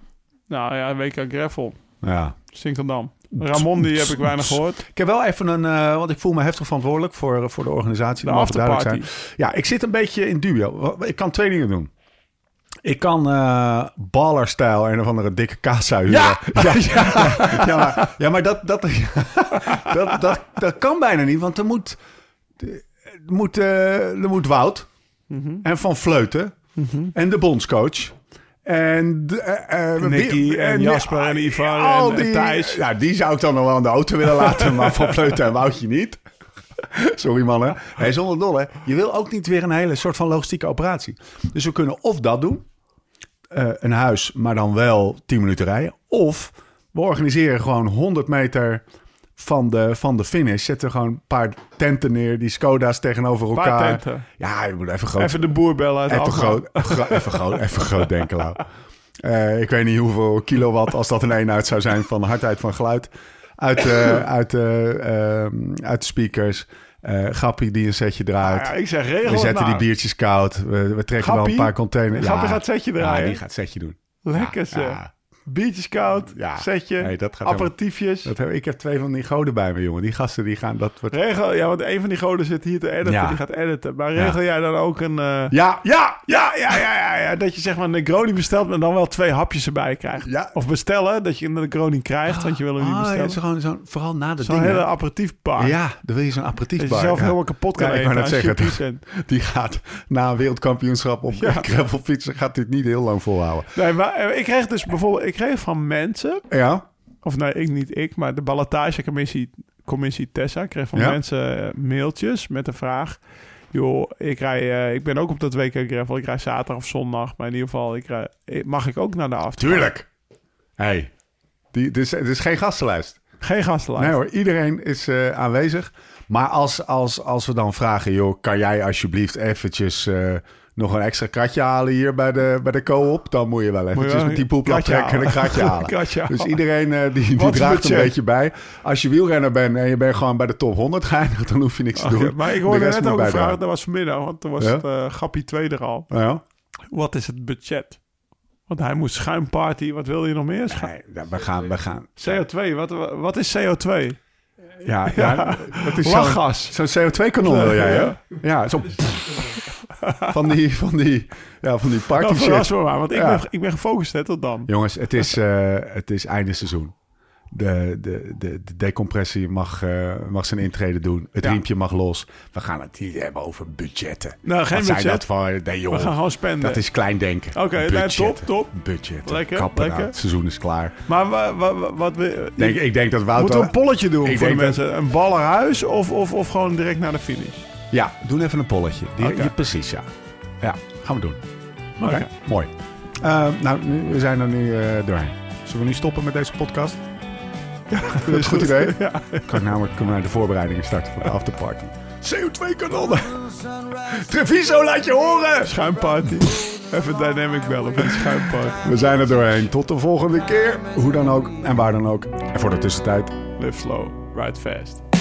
Nou ja, WK Gravel. Ja. Sinkeldam. Ramon, die heb ik weinig gehoord. Ik heb wel even een, eh, want ik voel me heftig verantwoordelijk voor, voor de organisatie. De afterparty. zijn. Ja, ik zit een beetje in duo. Ik kan twee dingen doen. Ik kan eh baller-stijl een of andere dikke kassa huren. Ja! ja, ja, ja, maar, ja, maar dat, dat, dat, dat, dat kan bijna niet, want er moet, er moet, eh, er moet Wout Mhm. en Van Vleuten en de bondscoach. En, eh, Nicky en Jasper en Ivar al en, eh, Thijs. Ja, die zou ik dan nog wel in de auto willen laten, maar Van Vleuten en Woutje niet. Sorry mannen. Hey, zonder dolle. Je wil ook niet weer een hele soort van logistieke operatie. Dus we kunnen of dat doen. een huis, maar dan wel 10 minuten rijden. Of we organiseren gewoon 100 meter van de, van de finish. Zetten gewoon een paar tenten neer. Die Skoda's tegenover elkaar. Ja, je moet even groot. Even de boer bellen uit Even groot, gro- even groot, even groot denken, Lau. Eh, ik weet niet hoeveel kilowatt, als dat een eenheid zou zijn van hardheid van geluid. Uit, eh, uit, ehm, uit de speakers. Gappie die een setje draait. Ja, ik zeg regel we zetten die nou. biertjes koud. We, we trekken wel een paar containers. Gappie gaat setje Ja, draaien? die gaat setje doen. Lekker Ja, zeg. ja. Biertjes koud, Ja. setje, Nee, dat gaat helemaal- aperitiefjes. Dat heb, ik heb twee van die goden bij me, jongen. Die gasten die gaan... Dat wordt... Regel, ja, want een van die goden zit hier te editen, Ja. die gaat editen. Maar regel jij dan ook een... eh, Ja, ja, ja, ja, ja, ja, ja, dat je zeg maar een Negroni bestelt, maar dan wel twee hapjes erbij krijgt. Ja. Of bestellen, dat je een Negroni krijgt, want je wil hem niet Ah, ja, bestellen. zo gewoon zo, vooral na de Zo'n hele aperitiefbar. Ja, dan wil je zo'n Dat aperitiefbar. je zelf ja. helemaal kapot kan Ja, ik eten. wou net zeggen. Die gaat na een wereldkampioenschap op Ja. gravelfietsen... gaat dit niet heel lang volhouden. Nee, maar eh, ik kreeg dus bijvoorbeeld, ik kreeg van mensen, Ja? of nee, ik niet ik, maar de ballotagecommissie commissie Tessa kreeg van Ja? mensen eh, mailtjes met de vraag: joh, ik rij, eh, ik ben ook op dat WK gravel, ik rij zaterdag of zondag, maar in ieder geval, ik rij, mag ik ook naar de after? Tuurlijk. hey, die, dit, is, geen gastenlijst. Geen gastenlijst. Nee hoor, iedereen is eh, aanwezig. Maar als, als, als we dan vragen... joh, kan jij alsjeblieft eventjes... nog een extra kratje halen hier bij de, bij de co-op... dan moet je wel Moet je eventjes met die kratje trekken en een halen. kratje halen. Dus iedereen eh, die, die Wat draagt een beetje bij. Als je wielrenner bent en je bent gewoon bij de top 100 geëindigd... dan hoef je niks te doen. maar ik De hoorde net moet ook een vraag, dat was vanmiddag, want toen was Ja? het eh, Gappie 2 er al. Ja? Wat is het budget? Want hij moest schuimparty, wat wil je nog meer? Nee, we gaan... We gaan CO2, wat, wat is CO2? ja, ja, dat is zo'n- Lachgas. Zo'n CO2-kanon wil jij, hè? Ja, zo... van die, van die, ja, van die party Nou, verras me maar, want ik, Ja. ben, ik ben gefocust hè, tot dan. Jongens, het is, eh, het is einde seizoen. De, de, de, de decompressie mag, eh, mag zijn intrede doen. Het Ja. riempje mag los. We gaan het niet hebben over budgetten. Nou, geen Wat zijn budget. dat voor... Nee, joh. We gaan gewoon spenden. Dat is klein denken. Oké, nee, Budget. top, top. Budget. Lekker, Kappen nou, lekker. Het seizoen is klaar. Maar wa, wa- wa- wat we... Denk, ik denk dat Wouter... Moeten we een polletje doen Ik voor de mensen? Een ballerhuis of, of, of gewoon direct naar de finish? Ja, doen even een polletje. Die, precies, ja. Ja, gaan we doen. Oké, mooi. Eh, nou, nu, we zijn er nu eh, doorheen. Zullen we nu stoppen met deze podcast? Ja, dat is een goed idee. Ja. Kan ik namelijk kunnen naar de voorbereidingen starten voor de afterparty. CO2-kanonnen. Treviso, laat je horen! Schuimparty. Even dynamic bellen de schuimparty. We zijn er doorheen. Tot de volgende keer. Hoe dan ook en waar dan ook. En voor de tussentijd, Live slow, ride fast.